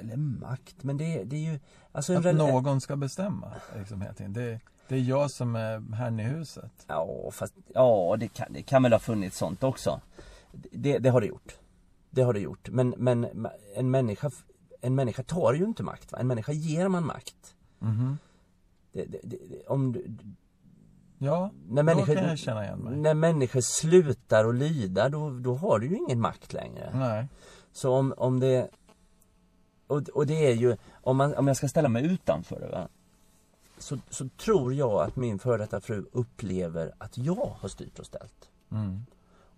[SPEAKER 2] eller makt, men det, det är ju, alltså en
[SPEAKER 1] Att
[SPEAKER 2] rela-
[SPEAKER 1] någon ska bestämma liksom, hela tiden. Det, det är jag som är herrn i huset.
[SPEAKER 2] Ja, fast, ja det kan, det kan väl ha funnits sånt också. Det, det har det gjort. Det har det gjort. Men, men en människa, en människa tar ju inte makt va? En människa ger man makt.
[SPEAKER 1] Mhm.
[SPEAKER 2] Det, det, det, om du,
[SPEAKER 1] Ja,
[SPEAKER 2] när
[SPEAKER 1] då
[SPEAKER 2] människor,
[SPEAKER 1] kan jag känna igen mig.
[SPEAKER 2] när människor slutar att lyda då, då har du ju ingen makt längre.
[SPEAKER 1] Nej.
[SPEAKER 2] Så om, om det och, och det är ju, om, man, om jag ska ställa mig utanför det va så, så tror jag att min före detta fru upplever att jag har styrt och ställt.
[SPEAKER 1] Mm.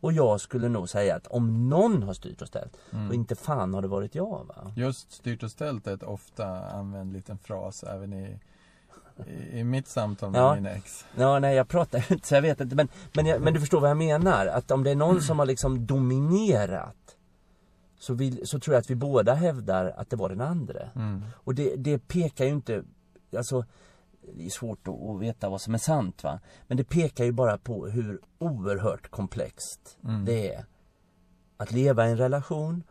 [SPEAKER 2] Och jag skulle nog säga att om någon har styrt och ställt,
[SPEAKER 1] Mm.
[SPEAKER 2] och inte fan har det varit jag va?
[SPEAKER 1] Just styrt och ställt är ett ofta använd liten fras även i, i, i mitt samtal med
[SPEAKER 2] Ja.
[SPEAKER 1] min ex.
[SPEAKER 2] Ja, nej jag pratar ju inte så jag vet inte men, men, jag, men du förstår vad jag menar? Att om det är någon som har liksom dominerat så, vill, så tror jag att vi båda hävdar att det var den andra.
[SPEAKER 1] Mm.
[SPEAKER 2] Och det, det pekar ju inte, alltså det är svårt att, veta vad som är sant va. Men det pekar ju bara på hur oerhört komplext
[SPEAKER 1] Mm.
[SPEAKER 2] det är. Att leva i en relation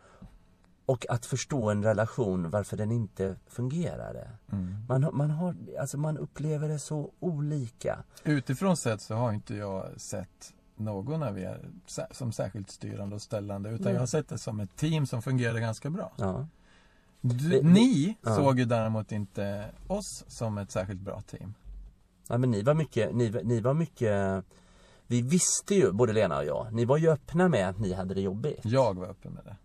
[SPEAKER 2] och att förstå en relation varför den inte fungerade.
[SPEAKER 1] Mm.
[SPEAKER 2] Man, man, har, alltså man upplever det så olika.
[SPEAKER 1] Utifrån sett så har inte jag sett någon av er som särskilt styrande och ställande utan
[SPEAKER 2] Nej.
[SPEAKER 1] jag har sett det som ett team som fungerade ganska bra.
[SPEAKER 2] Ja.
[SPEAKER 1] Du, ni
[SPEAKER 2] ja.
[SPEAKER 1] såg ju däremot inte oss som ett särskilt bra team.
[SPEAKER 2] ja men ni var mycket, ni, ni var mycket Vi visste ju, både Lena och jag, ni var ju öppna med att ni hade det jobbigt.
[SPEAKER 1] Jag var öppen med det.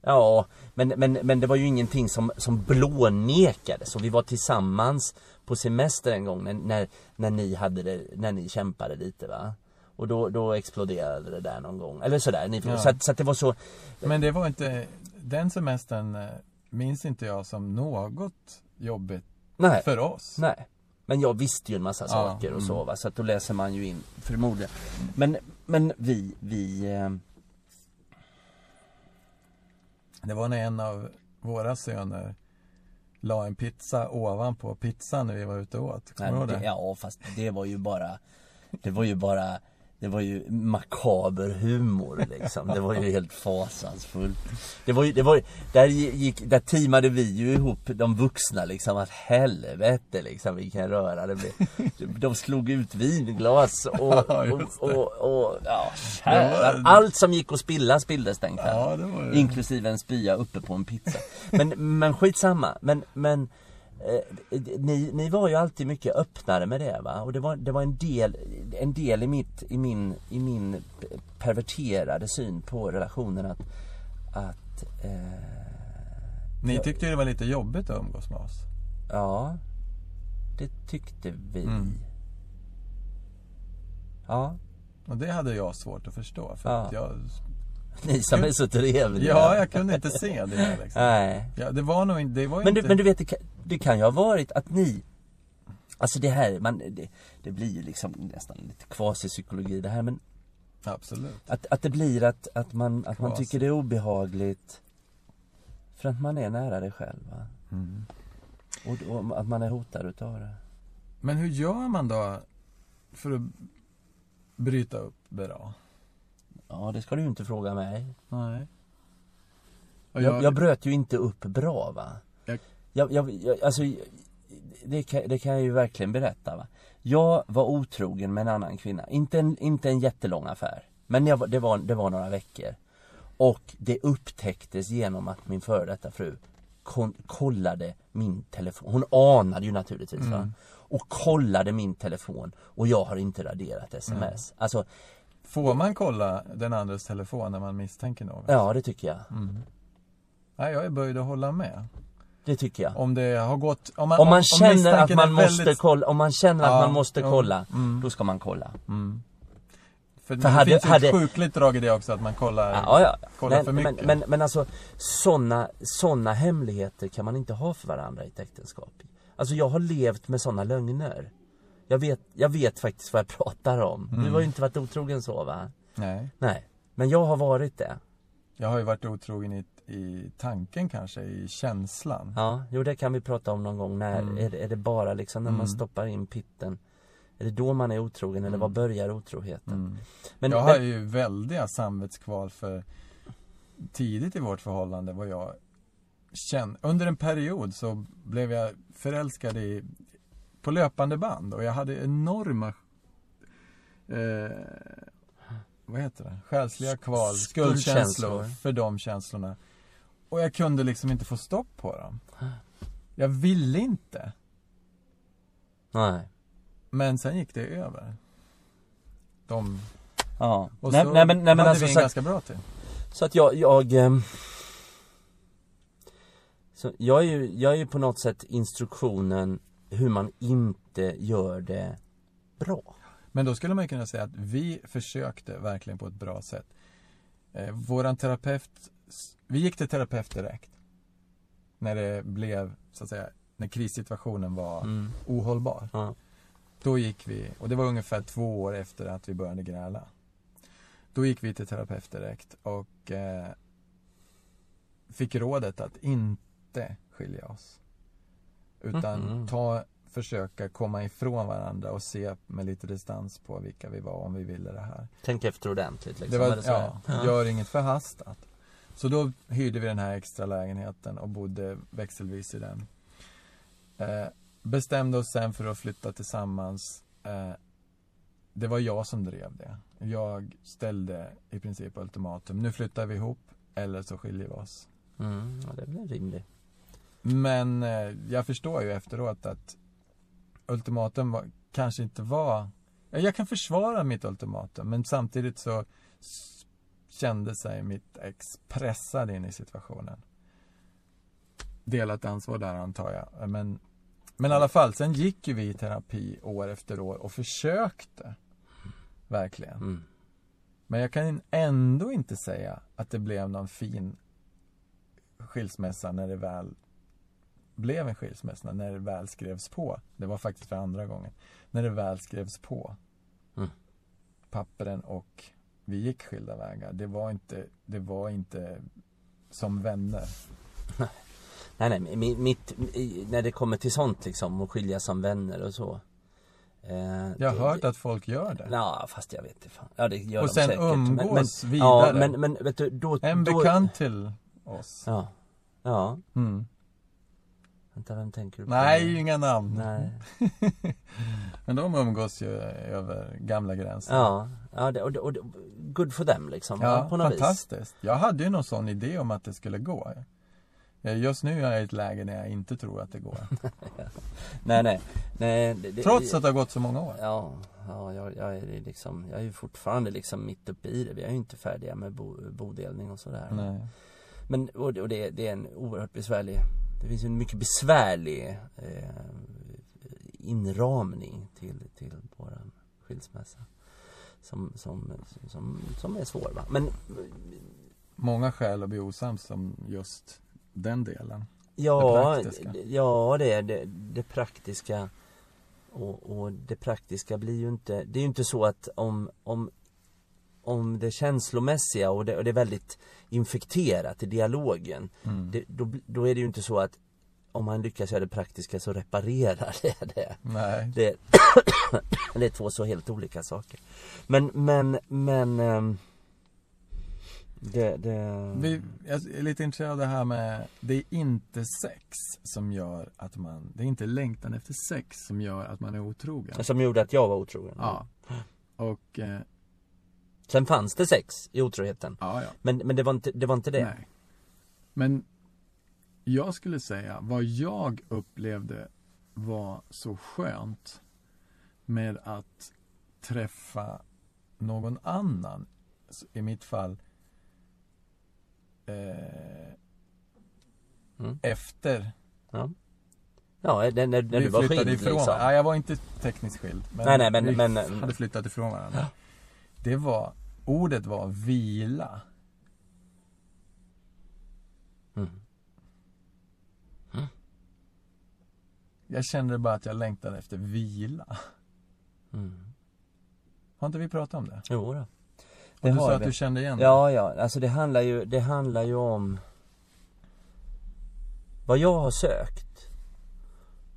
[SPEAKER 2] Ja, men, men, men det var ju ingenting som, som blånekades och vi var tillsammans på semester en gång när, när, när ni hade det, när ni kämpade lite va. Och då, då exploderade det där någon gång, eller sådär. Ni,
[SPEAKER 1] Ja.
[SPEAKER 2] så, att, så att det var så,
[SPEAKER 1] Men det var inte, den semestern eh, minns inte jag som något jobbigt
[SPEAKER 2] nej,
[SPEAKER 1] för oss.
[SPEAKER 2] nej. Men jag visste ju en massa
[SPEAKER 1] Ja,
[SPEAKER 2] saker och så
[SPEAKER 1] mm.
[SPEAKER 2] va, så att då läser man ju in förmodligen. Men, men vi, vi, eh,
[SPEAKER 1] Det var när en av våra söner la en pizza ovanpå pizzan när vi var ute och åt. Kommer du ihåg
[SPEAKER 2] det? ja fast det var ju bara, det var ju bara det var ju makaber humor liksom. Det var ju helt fasansfullt. Det var ju, det var ju, där gick, där teamade vi ju ihop de vuxna liksom att helvete liksom vilken röra det blev. De slog ut vinglas och, och, och, och ja. Allt som gick att spilla spilldes den kvällen.
[SPEAKER 1] Ja, ju...
[SPEAKER 2] Inklusive en spya uppe på en pizza. Men, men skitsamma. Men, men eh, ni, ni var ju alltid mycket öppnare med det va? Och det var, det var en del, en del i, mitt, i, min, i min perverterade syn på relationen att, att eh,
[SPEAKER 1] Ni tyckte ju det var lite jobbigt att umgås med oss.
[SPEAKER 2] ja, det tyckte vi.
[SPEAKER 1] Mm.
[SPEAKER 2] Ja,
[SPEAKER 1] Och det hade jag svårt att förstå. För
[SPEAKER 2] Ja.
[SPEAKER 1] att jag,
[SPEAKER 2] ni som är så trevliga.
[SPEAKER 1] ja, jag kunde inte se det. Liksom.
[SPEAKER 2] Nej.
[SPEAKER 1] Ja, det var nog. Det var
[SPEAKER 2] Men du,
[SPEAKER 1] inte...
[SPEAKER 2] men du vet, det kan, det kan ju ha varit att ni Alltså det här, man, det, det blir ju liksom nästan lite kvasipsykologi det här men
[SPEAKER 1] Absolut.
[SPEAKER 2] att, att det blir att, att, man, att man tycker det är obehagligt För att man är nära det själv va?
[SPEAKER 1] Mm.
[SPEAKER 2] Och, och att man är hotad utav det
[SPEAKER 1] Men hur gör man då för att bryta upp bra?
[SPEAKER 2] Ja, det ska du ju inte fråga mig.
[SPEAKER 1] Nej. Och
[SPEAKER 2] Jag, jag bröt ju inte upp bra va.
[SPEAKER 1] Jag-
[SPEAKER 2] Jag, jag, jag, alltså, det kan, det kan jag ju verkligen berätta va. Jag var otrogen med en annan kvinna. Inte en, inte en jättelång affär. Men jag, det, var, det var några veckor. Och det upptäcktes genom att min före detta fru kon, kollade min telefon. Hon anade ju naturligtvis va. Och kollade min telefon och jag har inte raderat sms. Alltså,
[SPEAKER 1] Får man kolla den andres telefon när man misstänker något?
[SPEAKER 2] ja det tycker jag.
[SPEAKER 1] Nej, jag är böjd att hålla med.
[SPEAKER 2] Det tycker jag.
[SPEAKER 1] Om det har gått... Om man,
[SPEAKER 2] Om man känner att man
[SPEAKER 1] är
[SPEAKER 2] måste
[SPEAKER 1] väldigt-
[SPEAKER 2] kolla, om man känner att
[SPEAKER 1] Ja,
[SPEAKER 2] man måste kolla,
[SPEAKER 1] mm.
[SPEAKER 2] då ska man kolla.
[SPEAKER 1] För,
[SPEAKER 2] För
[SPEAKER 1] det
[SPEAKER 2] hade-
[SPEAKER 1] finns ju
[SPEAKER 2] hade-
[SPEAKER 1] ett sjukligt drag i det också, att man kollar,
[SPEAKER 2] Ja, ja.
[SPEAKER 1] kollar
[SPEAKER 2] Men,
[SPEAKER 1] för
[SPEAKER 2] men,
[SPEAKER 1] mycket.
[SPEAKER 2] men, men alltså såna, såna hemligheter kan man inte ha för varandra i ett äktenskap. Alltså jag har levt med såna lögner. Jag vet, jag vet faktiskt vad jag pratar om.
[SPEAKER 1] Mm.
[SPEAKER 2] Du har ju inte varit otrogen så va?
[SPEAKER 1] Nej.
[SPEAKER 2] Nej. Men jag har varit det.
[SPEAKER 1] Jag har ju varit otrogen i, i tanken kanske, i känslan.
[SPEAKER 2] Ja, jo det kan vi prata om någon gång. När,
[SPEAKER 1] Mm.
[SPEAKER 2] är, är det bara liksom när man
[SPEAKER 1] Mm.
[SPEAKER 2] stoppar in pitten? Är det då man är otrogen eller var börjar otroheten?
[SPEAKER 1] Mm.
[SPEAKER 2] Men,
[SPEAKER 1] jag har
[SPEAKER 2] men,
[SPEAKER 1] ju väldiga samvetskval för tidigt i vårt förhållande var jag känd, under en period så blev jag förälskad i, på löpande band och jag hade enorma eh, vad heter det? Själsliga kval,
[SPEAKER 2] Skuldkänslor.
[SPEAKER 1] för de känslorna. Och jag kunde liksom inte få stopp på dem. Jag ville inte.
[SPEAKER 2] nej.
[SPEAKER 1] Men sen gick det över. De,
[SPEAKER 2] Ja.
[SPEAKER 1] och
[SPEAKER 2] nej,
[SPEAKER 1] så
[SPEAKER 2] nej, men, nej, men
[SPEAKER 1] hade
[SPEAKER 2] alltså,
[SPEAKER 1] vi en
[SPEAKER 2] så,
[SPEAKER 1] ganska bra till.
[SPEAKER 2] så att jag, jag ehm, så jag är ju, jag är ju på något sätt instruktionen hur man inte gör det bra.
[SPEAKER 1] Men då skulle man kunna säga att vi försökte verkligen på ett bra sätt. Eh, våran terapeut, vi gick till terapeut direkt. När det blev, så att säga, när krissituationen var
[SPEAKER 2] Mm.
[SPEAKER 1] ohållbar.
[SPEAKER 2] Ja.
[SPEAKER 1] Då gick vi, och det var ungefär två år efter att vi började gräla. Då gick vi till terapeut direkt och eh, fick rådet att inte skilja oss. Utan
[SPEAKER 2] Mhm.
[SPEAKER 1] ta, försöka komma ifrån varandra och se med lite distans på vilka vi var om vi ville det här.
[SPEAKER 2] Tänk efter ordentligt liksom.
[SPEAKER 1] Det var,
[SPEAKER 2] så
[SPEAKER 1] ja, gör inget förhastat. Så då hyrde vi den här extra lägenheten och bodde växelvis i den. Eh, bestämde oss sen för att flytta tillsammans. Eh, det var jag som drev det. Jag ställde i princip ultimatum. Nu flyttar vi ihop eller så skiljer vi oss.
[SPEAKER 2] Mm, ja, det blir rimligt.
[SPEAKER 1] Men eh, jag förstår ju efteråt att ultimatum var, kanske inte var... Ja, Jag kan försvara mitt ultimatum men samtidigt så kände sig mitt ex pressad in i situationen. Delat ansvar där antar jag. Men, men i alla fall, sen gick ju vi i terapi år efter år och försökte. Verkligen.
[SPEAKER 2] Mm.
[SPEAKER 1] Men jag kan ändå inte säga att det blev någon fin skilsmässa när det väl blev en skilsmässa, när det väl skrevs på. Det var faktiskt för andra gången. När det väl skrevs på.
[SPEAKER 2] Mm.
[SPEAKER 1] Papperen och vi gick skilda vägar. Det var inte, det var inte som vänner.
[SPEAKER 2] Nej nej, mi- mitt, i- när det kommer till sånt liksom, och skilja som vänner och så. Eh,
[SPEAKER 1] Jag har
[SPEAKER 2] det-
[SPEAKER 1] hört att folk gör det.
[SPEAKER 2] Ja fast jag vet inte fan. Ja det gör
[SPEAKER 1] Och
[SPEAKER 2] de
[SPEAKER 1] sen
[SPEAKER 2] säkert.
[SPEAKER 1] umgås
[SPEAKER 2] men,
[SPEAKER 1] vidare.
[SPEAKER 2] Ja men, men vet du, då...
[SPEAKER 1] En
[SPEAKER 2] då,
[SPEAKER 1] bekant till oss.
[SPEAKER 2] Ja. Ja.
[SPEAKER 1] Mm.
[SPEAKER 2] Vänta, vem tänker du på?
[SPEAKER 1] Nej, inga namn.
[SPEAKER 2] Nej.
[SPEAKER 1] Men de umgås ju över gamla gränser.
[SPEAKER 2] Ja, ja det, och, det- och, det- good for them liksom.
[SPEAKER 1] Ja,
[SPEAKER 2] på något vis.
[SPEAKER 1] fantastiskt. Jag hade ju någon sån idé om att det skulle gå. Eh, Just nu är jag i ett läge när jag inte tror att det går.
[SPEAKER 2] Nej, nej. nej det,
[SPEAKER 1] Trots att det har gått så många år.
[SPEAKER 2] Ja, ja jag, jag är liksom, jag är ju fortfarande liksom mitt uppe i det. Vi är ju inte färdiga med bo, bodelning och sådär.
[SPEAKER 1] Nej.
[SPEAKER 2] Men, och, det, och det, det är en oerhört besvärlig, det finns en mycket besvärlig eh, inramning till, till våran skilsmässa. Som, som, som, som är svår va. Men
[SPEAKER 1] Många skäl att bli osams om just den delen.
[SPEAKER 2] Ja,
[SPEAKER 1] Det praktiska.
[SPEAKER 2] ja det är det, det praktiska och, och det praktiska blir ju inte, det är ju inte så att om, om, om det känslomässiga och det, och det är väldigt infekterat i dialogen
[SPEAKER 1] Mm.
[SPEAKER 2] det, då, då är det ju inte så att om man lyckas göra det praktiska så reparerar det det.
[SPEAKER 1] Nej.
[SPEAKER 2] Det, det är två så helt olika saker. Men, men, men ehm, Det, det...
[SPEAKER 1] Vi, jag är lite intresserad av det här med, det är inte sex som gör att man, det är inte längtan efter sex som gör att man är otrogen.
[SPEAKER 2] Som gjorde att jag var otrogen.
[SPEAKER 1] Ja. Och, eh,
[SPEAKER 2] Sen fanns det sex i otroheten.
[SPEAKER 1] ja, ja.
[SPEAKER 2] Men, men det var inte det. Var inte det.
[SPEAKER 1] Nej. Men jag skulle säga, vad jag upplevde var så skönt med att träffa någon annan. I mitt fall eh,
[SPEAKER 2] Mm.
[SPEAKER 1] efter
[SPEAKER 2] Ja, ja när, när, du var skild
[SPEAKER 1] ifrån
[SPEAKER 2] liksom.
[SPEAKER 1] Ja, jag var inte tekniskt skild. Men
[SPEAKER 2] Nej, nej, men-
[SPEAKER 1] vi
[SPEAKER 2] men-
[SPEAKER 1] hade flyttat ifrån varandra. Det var, ordet var vila.
[SPEAKER 2] Mm.
[SPEAKER 1] Jag kände bara att jag längtade efter vila.
[SPEAKER 2] Mm.
[SPEAKER 1] Har inte vi pratat om det?
[SPEAKER 2] Jo då.
[SPEAKER 1] Och
[SPEAKER 2] Det
[SPEAKER 1] du
[SPEAKER 2] har
[SPEAKER 1] sa att du kände igen det.
[SPEAKER 2] Ja, ja, alltså det handlar ju, det handlar ju om vad jag har sökt.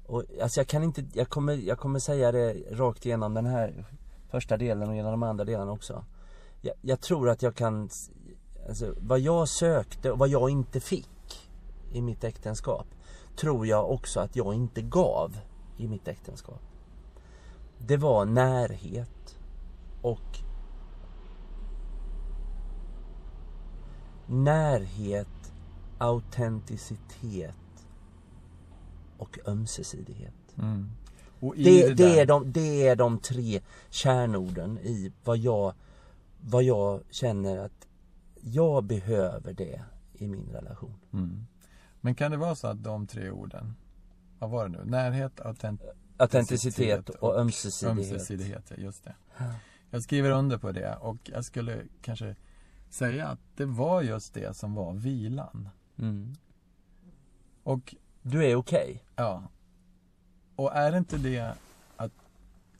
[SPEAKER 2] Och alltså jag kan inte, jag kommer, jag kommer säga det rakt igenom den här första delen och genom de andra delarna också. Jag, jag tror att jag kan, alltså vad jag sökte och vad jag inte fick i mitt äktenskap tror jag också att jag inte gav i mitt äktenskap. Det var närhet och närhet, autenticitet och ömsesidighet.
[SPEAKER 1] Mm. Och
[SPEAKER 2] Det,
[SPEAKER 1] det,
[SPEAKER 2] det, är de, det är de tre kärnorden i vad jag, vad jag känner att jag behöver det i min relation.
[SPEAKER 1] mm. Men kan det vara så att de tre orden, vad var det nu? Närhet, autenticitet
[SPEAKER 2] Autenticitet och ömsesidighet.
[SPEAKER 1] ömsesidighet. ja, just det. Jag skriver under på det och jag skulle kanske säga att det var just det som var vilan.
[SPEAKER 2] Mm.
[SPEAKER 1] Och
[SPEAKER 2] Du är okej.
[SPEAKER 1] Ja. Och är inte det att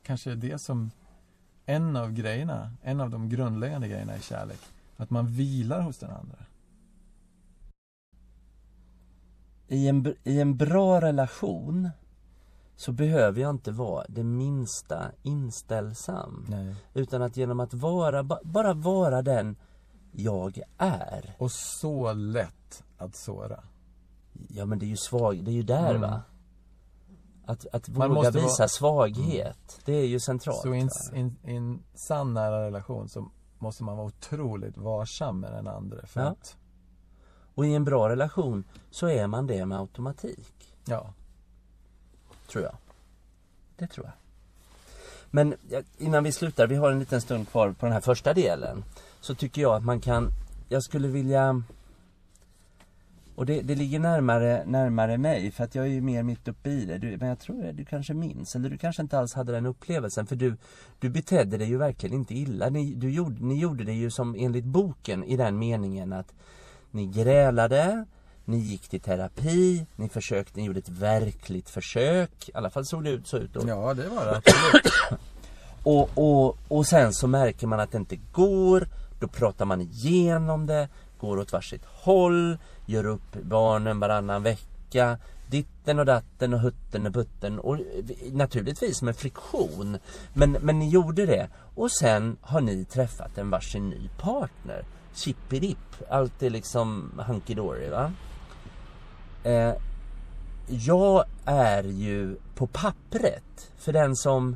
[SPEAKER 1] kanske det som en av grejerna, en av de grundläggande grejerna i kärlek, att man vilar hos den andra.
[SPEAKER 2] I en, I en bra relation så behöver jag inte vara det minsta inställsam.
[SPEAKER 1] Nej.
[SPEAKER 2] Utan att genom att vara, ba- bara vara den jag är.
[SPEAKER 1] Och så lätt att såra.
[SPEAKER 2] Ja men det är ju svag, det är ju där
[SPEAKER 1] Mm.
[SPEAKER 2] va. Att, att
[SPEAKER 1] Man
[SPEAKER 2] våga
[SPEAKER 1] måste
[SPEAKER 2] visa
[SPEAKER 1] vara- Mm.
[SPEAKER 2] svaghet, det är ju centralt.
[SPEAKER 1] Så i en, sann nära relation så måste man vara otroligt varsam med den andra. För
[SPEAKER 2] Ja.
[SPEAKER 1] att,
[SPEAKER 2] Och i en bra relation så är man det med automatik.
[SPEAKER 1] ja.
[SPEAKER 2] Tror jag. Det tror jag. Men innan vi slutar, vi har en liten stund kvar på den här första delen. Så tycker jag att man kan, jag skulle vilja och det, det ligger närmare, närmare mig för att jag är ju mer mitt uppe i det. Du, men jag tror att du kanske minns, eller du kanske inte alls hade den upplevelsen. För du, du betedde dig ju verkligen inte illa. Ni, du gjorde, ni gjorde det ju som enligt boken i den meningen att ni grälade, ni gick till terapi, ni försökte, ni gjorde ett verkligt försök. I alla fall såg det ut så ut då.
[SPEAKER 1] ja, det var det absolut.
[SPEAKER 2] Och, och, och sen så märker man att det inte går. Då pratar man igenom det, går åt varsitt håll, gör upp barnen varannan vecka. Ditten och datten och hutten och putten och eh, naturligtvis med friktion. Men, men ni gjorde det. Och sen har ni träffat en varsin ny partner. Chippidipp, allt är liksom hunky dory va. Eh, jag är ju på pappret för den som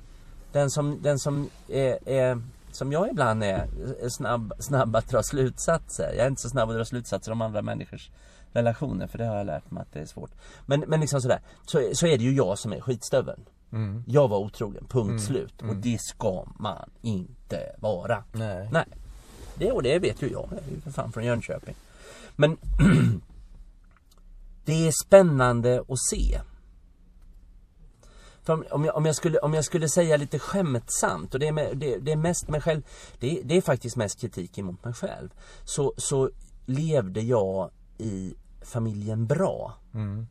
[SPEAKER 2] den som, den som är, är som jag ibland är, är snabb, snabb att dra slutsatser. Jag är inte så snabb att dra slutsatser om andra människors relationer för det har jag lärt mig att det är svårt. Men, men liksom sådär, så, så är det ju jag som är skitstöveln.
[SPEAKER 1] Mm.
[SPEAKER 2] Jag var otrogen, punkt slut. Och det ska man inte vara.
[SPEAKER 1] Nej.
[SPEAKER 2] Nej. Det, och det vet ju jag, jag är ju för fan från Jönköping. Men det är spännande att se. Om, om, jag skulle, om jag skulle säga lite skämtsamt, och det är, med, det, det är mest mig själv, det, det är faktiskt mest kritik emot mig själv. Så, så levde jag i familjen bra.
[SPEAKER 1] Mm.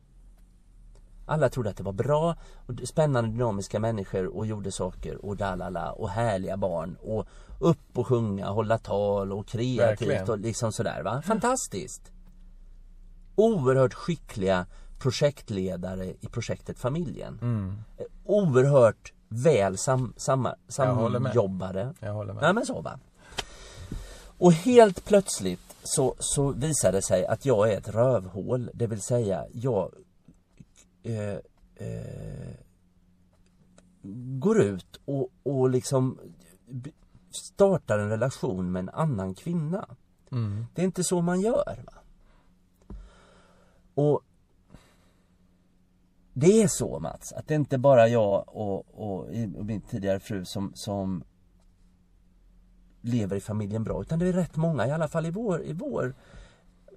[SPEAKER 2] Alla trodde att det var bra och spännande dynamiska människor och gjorde saker och dalala och härliga barn och upp och sjunga, hålla tal och kreativt
[SPEAKER 1] Verkligen.
[SPEAKER 2] och liksom sådär va. Fantastiskt! Oerhört skickliga projektledare i projektet Familjen.
[SPEAKER 1] Mm.
[SPEAKER 2] Eh, Oerhört väl sam, samma, samjobbade.
[SPEAKER 1] Jag håller med.
[SPEAKER 2] Nej men så va. Och helt plötsligt så, så visar det sig att jag är ett rövhål. Det vill säga jag eh, eh, går ut och, och liksom startar en relation med en annan kvinna.
[SPEAKER 1] Mm.
[SPEAKER 2] Det är inte så man gör. Va? Och det är så Mats, att det är inte bara jag och, och, och min tidigare fru som, som lever i familjen bra, utan det är rätt många, i alla fall i vår, i vår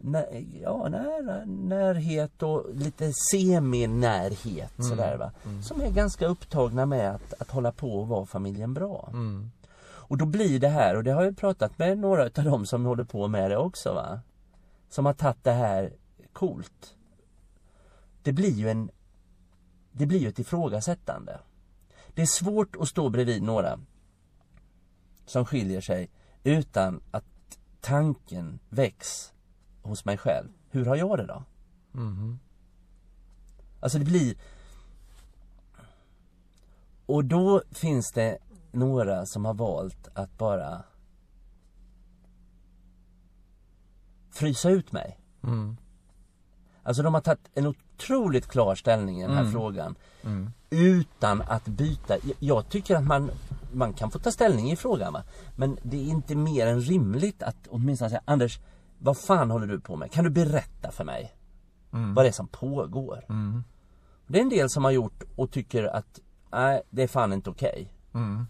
[SPEAKER 2] när, ja, nära, närhet och lite seminärhet sådär va. Som är ganska upptagna med att, att hålla på och vara familjen bra.
[SPEAKER 1] Mm.
[SPEAKER 2] Och då blir det här, och det har jag pratat med några utav dem som håller på med det också va. Som har tagit det här coolt. Det blir ju en Det blir ju ett ifrågasättande. Det är svårt att stå bredvid några som skiljer sig utan att tanken väcks hos mig själv. Hur har jag det då?
[SPEAKER 1] Mhm.
[SPEAKER 2] Alltså det blir Och då finns det några som har valt att bara frysa ut mig.
[SPEAKER 1] Mm.
[SPEAKER 2] Alltså de har tagit en otroligt klar ställning i den här
[SPEAKER 1] Mm.
[SPEAKER 2] frågan.
[SPEAKER 1] Mm.
[SPEAKER 2] Utan att byta. Jag- tycker att man, man kan få ta ställning i frågan va. Men det är inte mer än rimligt att åtminstone säga Anders, vad fan håller du på med? Kan du berätta för mig
[SPEAKER 1] Mm.
[SPEAKER 2] vad det är som pågår?
[SPEAKER 1] Mm.
[SPEAKER 2] Det är en del som har gjort och tycker att nej, det är fan inte okej.
[SPEAKER 1] Mm.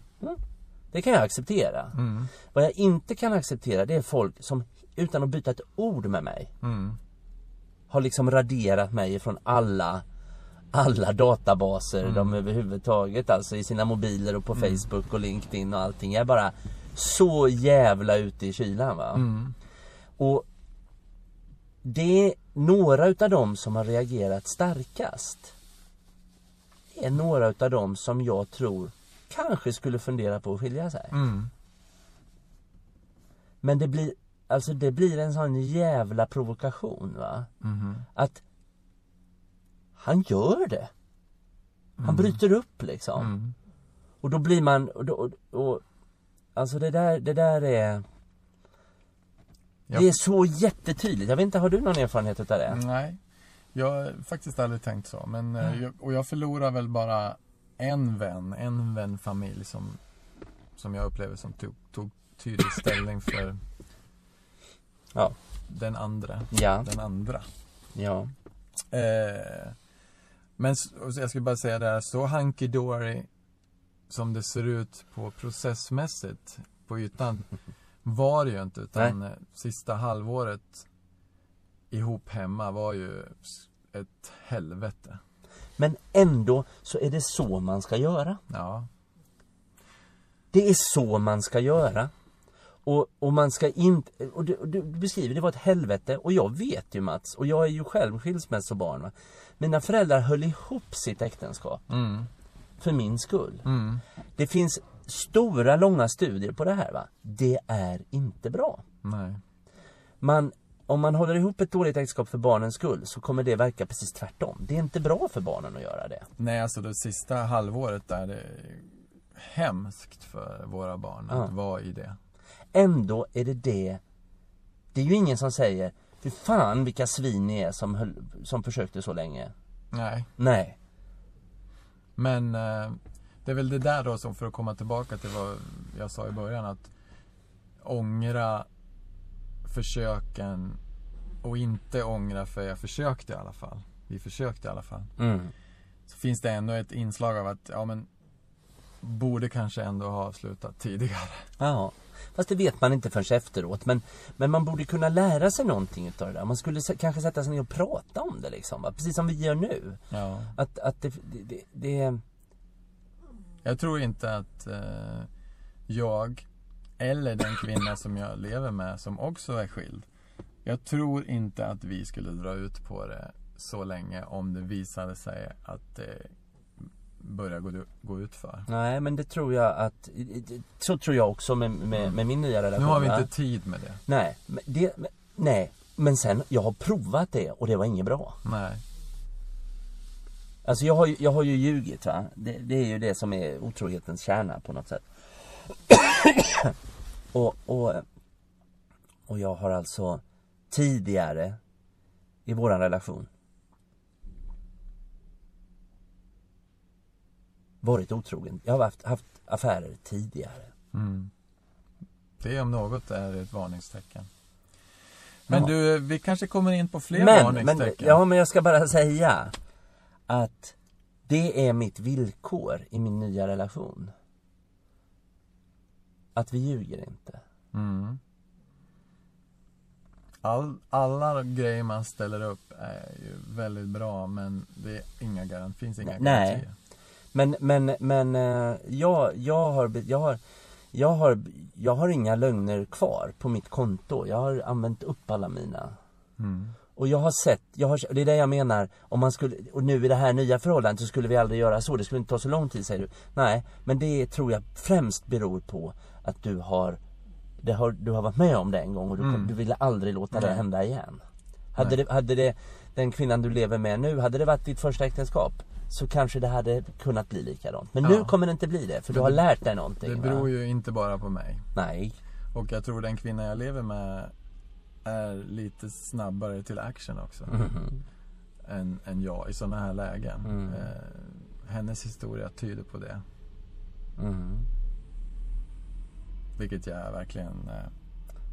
[SPEAKER 2] Det kan jag acceptera.
[SPEAKER 1] Mm.
[SPEAKER 2] Vad jag inte kan acceptera det är folk som utan att byta ett ord med mig
[SPEAKER 1] Mm.
[SPEAKER 2] Har liksom raderat mig från alla alla databaser
[SPEAKER 1] Mm.
[SPEAKER 2] de överhuvudtaget alltså i sina mobiler och på Facebook och LinkedIn och allting. Jag är bara så jävla ute i kylan va.
[SPEAKER 1] Mm.
[SPEAKER 2] Och det är några utav dem som har reagerat starkast. Det är några utav dem som jag tror kanske skulle fundera på att skilja sig.
[SPEAKER 1] Mm.
[SPEAKER 2] Men det blir, alltså det blir en sån jävla provokation va.
[SPEAKER 1] Mhm.
[SPEAKER 2] Att han gör det. Han bryter upp liksom.
[SPEAKER 1] Mm.
[SPEAKER 2] Och då blir man, och, och, och alltså det där, det där är
[SPEAKER 1] Ja.
[SPEAKER 2] Det är så jättetydligt. Jag vet inte, har du någon erfarenhet utav det?
[SPEAKER 1] Nej, jag har faktiskt aldrig tänkt så. Men, jag, och jag förlorar väl bara en vän, en vänfamilj som, som jag upplever som tog, tog tydlig ställning för
[SPEAKER 2] Ja.
[SPEAKER 1] den andra.
[SPEAKER 2] Ja,
[SPEAKER 1] Den andra.
[SPEAKER 2] ja.
[SPEAKER 1] Eh, men jag skulle bara säga det här, så hunky-dory som det ser ut på processmässigt på ytan var det ju inte utan eh, sista halvåret ihop hemma var ju ett helvete.
[SPEAKER 2] Men ändå så är det så man ska göra.
[SPEAKER 1] Ja.
[SPEAKER 2] Det är så man ska göra. Och, och man ska inte, och du, du beskriver det var ett helvete och jag vet ju Mats, och jag är ju själv skilsmässobarn va. Mina föräldrar höll ihop sitt äktenskap.
[SPEAKER 1] Mm.
[SPEAKER 2] För min skull.
[SPEAKER 1] Mm.
[SPEAKER 2] Det finns stora långa studier på det här va. Det är inte bra.
[SPEAKER 1] Nej.
[SPEAKER 2] Man, om man håller ihop ett dåligt äktenskap för barnens skull så kommer det verka precis tvärtom. Det är inte bra för barnen att göra det.
[SPEAKER 1] Nej, alltså det sista halvåret där det är hemskt för våra barn att
[SPEAKER 2] Ja.
[SPEAKER 1] vara i det.
[SPEAKER 2] Ändå är det det Det är ju ingen som säger Fy fan vilka svin ni är som, höll, som försökte så länge
[SPEAKER 1] Nej.
[SPEAKER 2] Nej
[SPEAKER 1] Men eh, det är väl det där då som för att komma tillbaka till vad jag sa i början att ångra försöken och inte ångra för jag försökte i alla fall. Vi försökte i alla fall.
[SPEAKER 2] mm.
[SPEAKER 1] Så finns det ändå ett inslag av att, ja men borde kanske ändå ha slutat tidigare.
[SPEAKER 2] Ja Fast det vet man inte förrän efteråt men, men man borde kunna lära sig någonting utav det där Man skulle kanske sätta sig ner och prata om det liksom va? Precis som vi gör nu
[SPEAKER 1] Ja.
[SPEAKER 2] Att, att det, det, det, det
[SPEAKER 1] Jag tror inte att eh, jag eller den kvinna som jag lever med som också är skild. Jag tror inte att vi skulle dra ut på det så länge om det visade sig att det börjar gå, gå ut för.
[SPEAKER 2] Nej men det tror jag att Så tror jag också med, med, med min nya relation
[SPEAKER 1] Nu har vi inte tid med det.
[SPEAKER 2] Nej, men det, nej Men sen, jag har provat det och det var inget bra
[SPEAKER 1] Nej.
[SPEAKER 2] Alltså jag har, jag har ju ljugit va. Det, det är ju det som är otrohetens kärna på något sätt. och, och, och jag har alltså tidigare i våran relation varit otrogen. Jag har haft, haft affärer tidigare.
[SPEAKER 1] Mm. Det om något är ett varningstecken. Men
[SPEAKER 2] Ja.
[SPEAKER 1] du, vi kanske kommer in på fler
[SPEAKER 2] Men, men,
[SPEAKER 1] varningstecken.
[SPEAKER 2] ja, men jag ska bara säga att det är mitt villkor i min nya relation. Att vi ljuger inte.
[SPEAKER 1] Mm. All, alla grejer man ställer upp är ju väldigt bra men det är inga garant, finns inga
[SPEAKER 2] Nej.
[SPEAKER 1] garantier.
[SPEAKER 2] Men, men, men eh, jag, jag, har, jag, har, jag, har, jag har inga lögner kvar på mitt konto. Jag har använt upp alla mina.
[SPEAKER 1] Mm.
[SPEAKER 2] Och jag har sett, jag har, det är det jag menar, om man skulle, och nu i det här nya förhållandet så skulle vi aldrig göra så, det skulle inte ta så lång tid säger du. Nej, men det tror jag främst beror på att du har, det har du har varit med om det en gång och du, kom, du ville aldrig låta det
[SPEAKER 1] Nej.
[SPEAKER 2] hända igen. Hade
[SPEAKER 1] Nej.
[SPEAKER 2] det, hade det, den kvinnan du lever med nu, hade det varit ditt första äktenskap så kanske det hade kunnat bli likadant. Men nu
[SPEAKER 1] Ja.
[SPEAKER 2] kommer det inte bli det, för du har lärt dig någonting.
[SPEAKER 1] Det
[SPEAKER 2] va?
[SPEAKER 1] beror ju inte bara på mig.
[SPEAKER 2] Nej.
[SPEAKER 1] Och jag tror den kvinna jag lever med är lite snabbare till action också.
[SPEAKER 2] Mhm.
[SPEAKER 1] Än, än jag i sådana här lägen.
[SPEAKER 2] Mm.
[SPEAKER 1] Eh, hennes historia tyder på det.
[SPEAKER 2] Mm.
[SPEAKER 1] Vilket jag verkligen eh,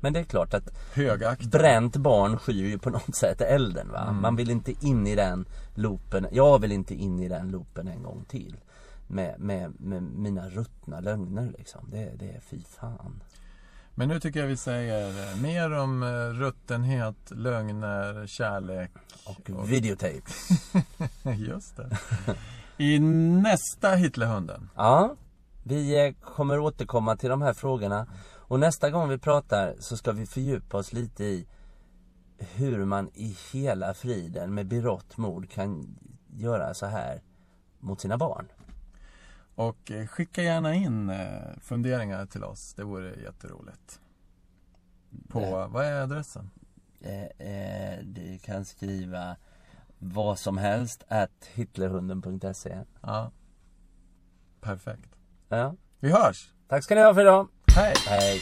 [SPEAKER 2] Men det är klart att
[SPEAKER 1] högaktar.
[SPEAKER 2] bränt barn skyr ju på något sätt elden va.
[SPEAKER 1] Mm.
[SPEAKER 2] Man vill inte in i den loopen. Jag vill inte in i den loopen en gång till. Med, med, med mina ruttna lögner liksom. Det, det är fy fan.
[SPEAKER 1] Men nu tycker jag vi säger eh, mer om eh, ruttenhet, lögner, kärlek.
[SPEAKER 2] Och videotape.
[SPEAKER 1] Just det. I nästa Hitlerhunden.
[SPEAKER 2] Ja. Vi eh, kommer återkomma till de här frågorna. Och nästa gång vi pratar så ska vi fördjupa oss lite i hur man i hela friden med berått mod kan göra så här mot sina barn.
[SPEAKER 1] Och eh, skicka gärna in eh, funderingar till oss. Det vore jätteroligt. På,
[SPEAKER 2] Det-
[SPEAKER 1] vad är adressen?
[SPEAKER 2] eh, eh, du kan skriva vad som helst at hitlerhunden.se
[SPEAKER 1] Ja. Perfekt.
[SPEAKER 2] Ja,
[SPEAKER 1] Vi hörs!
[SPEAKER 2] tack ska ni ha för idag.
[SPEAKER 3] Hey, hey.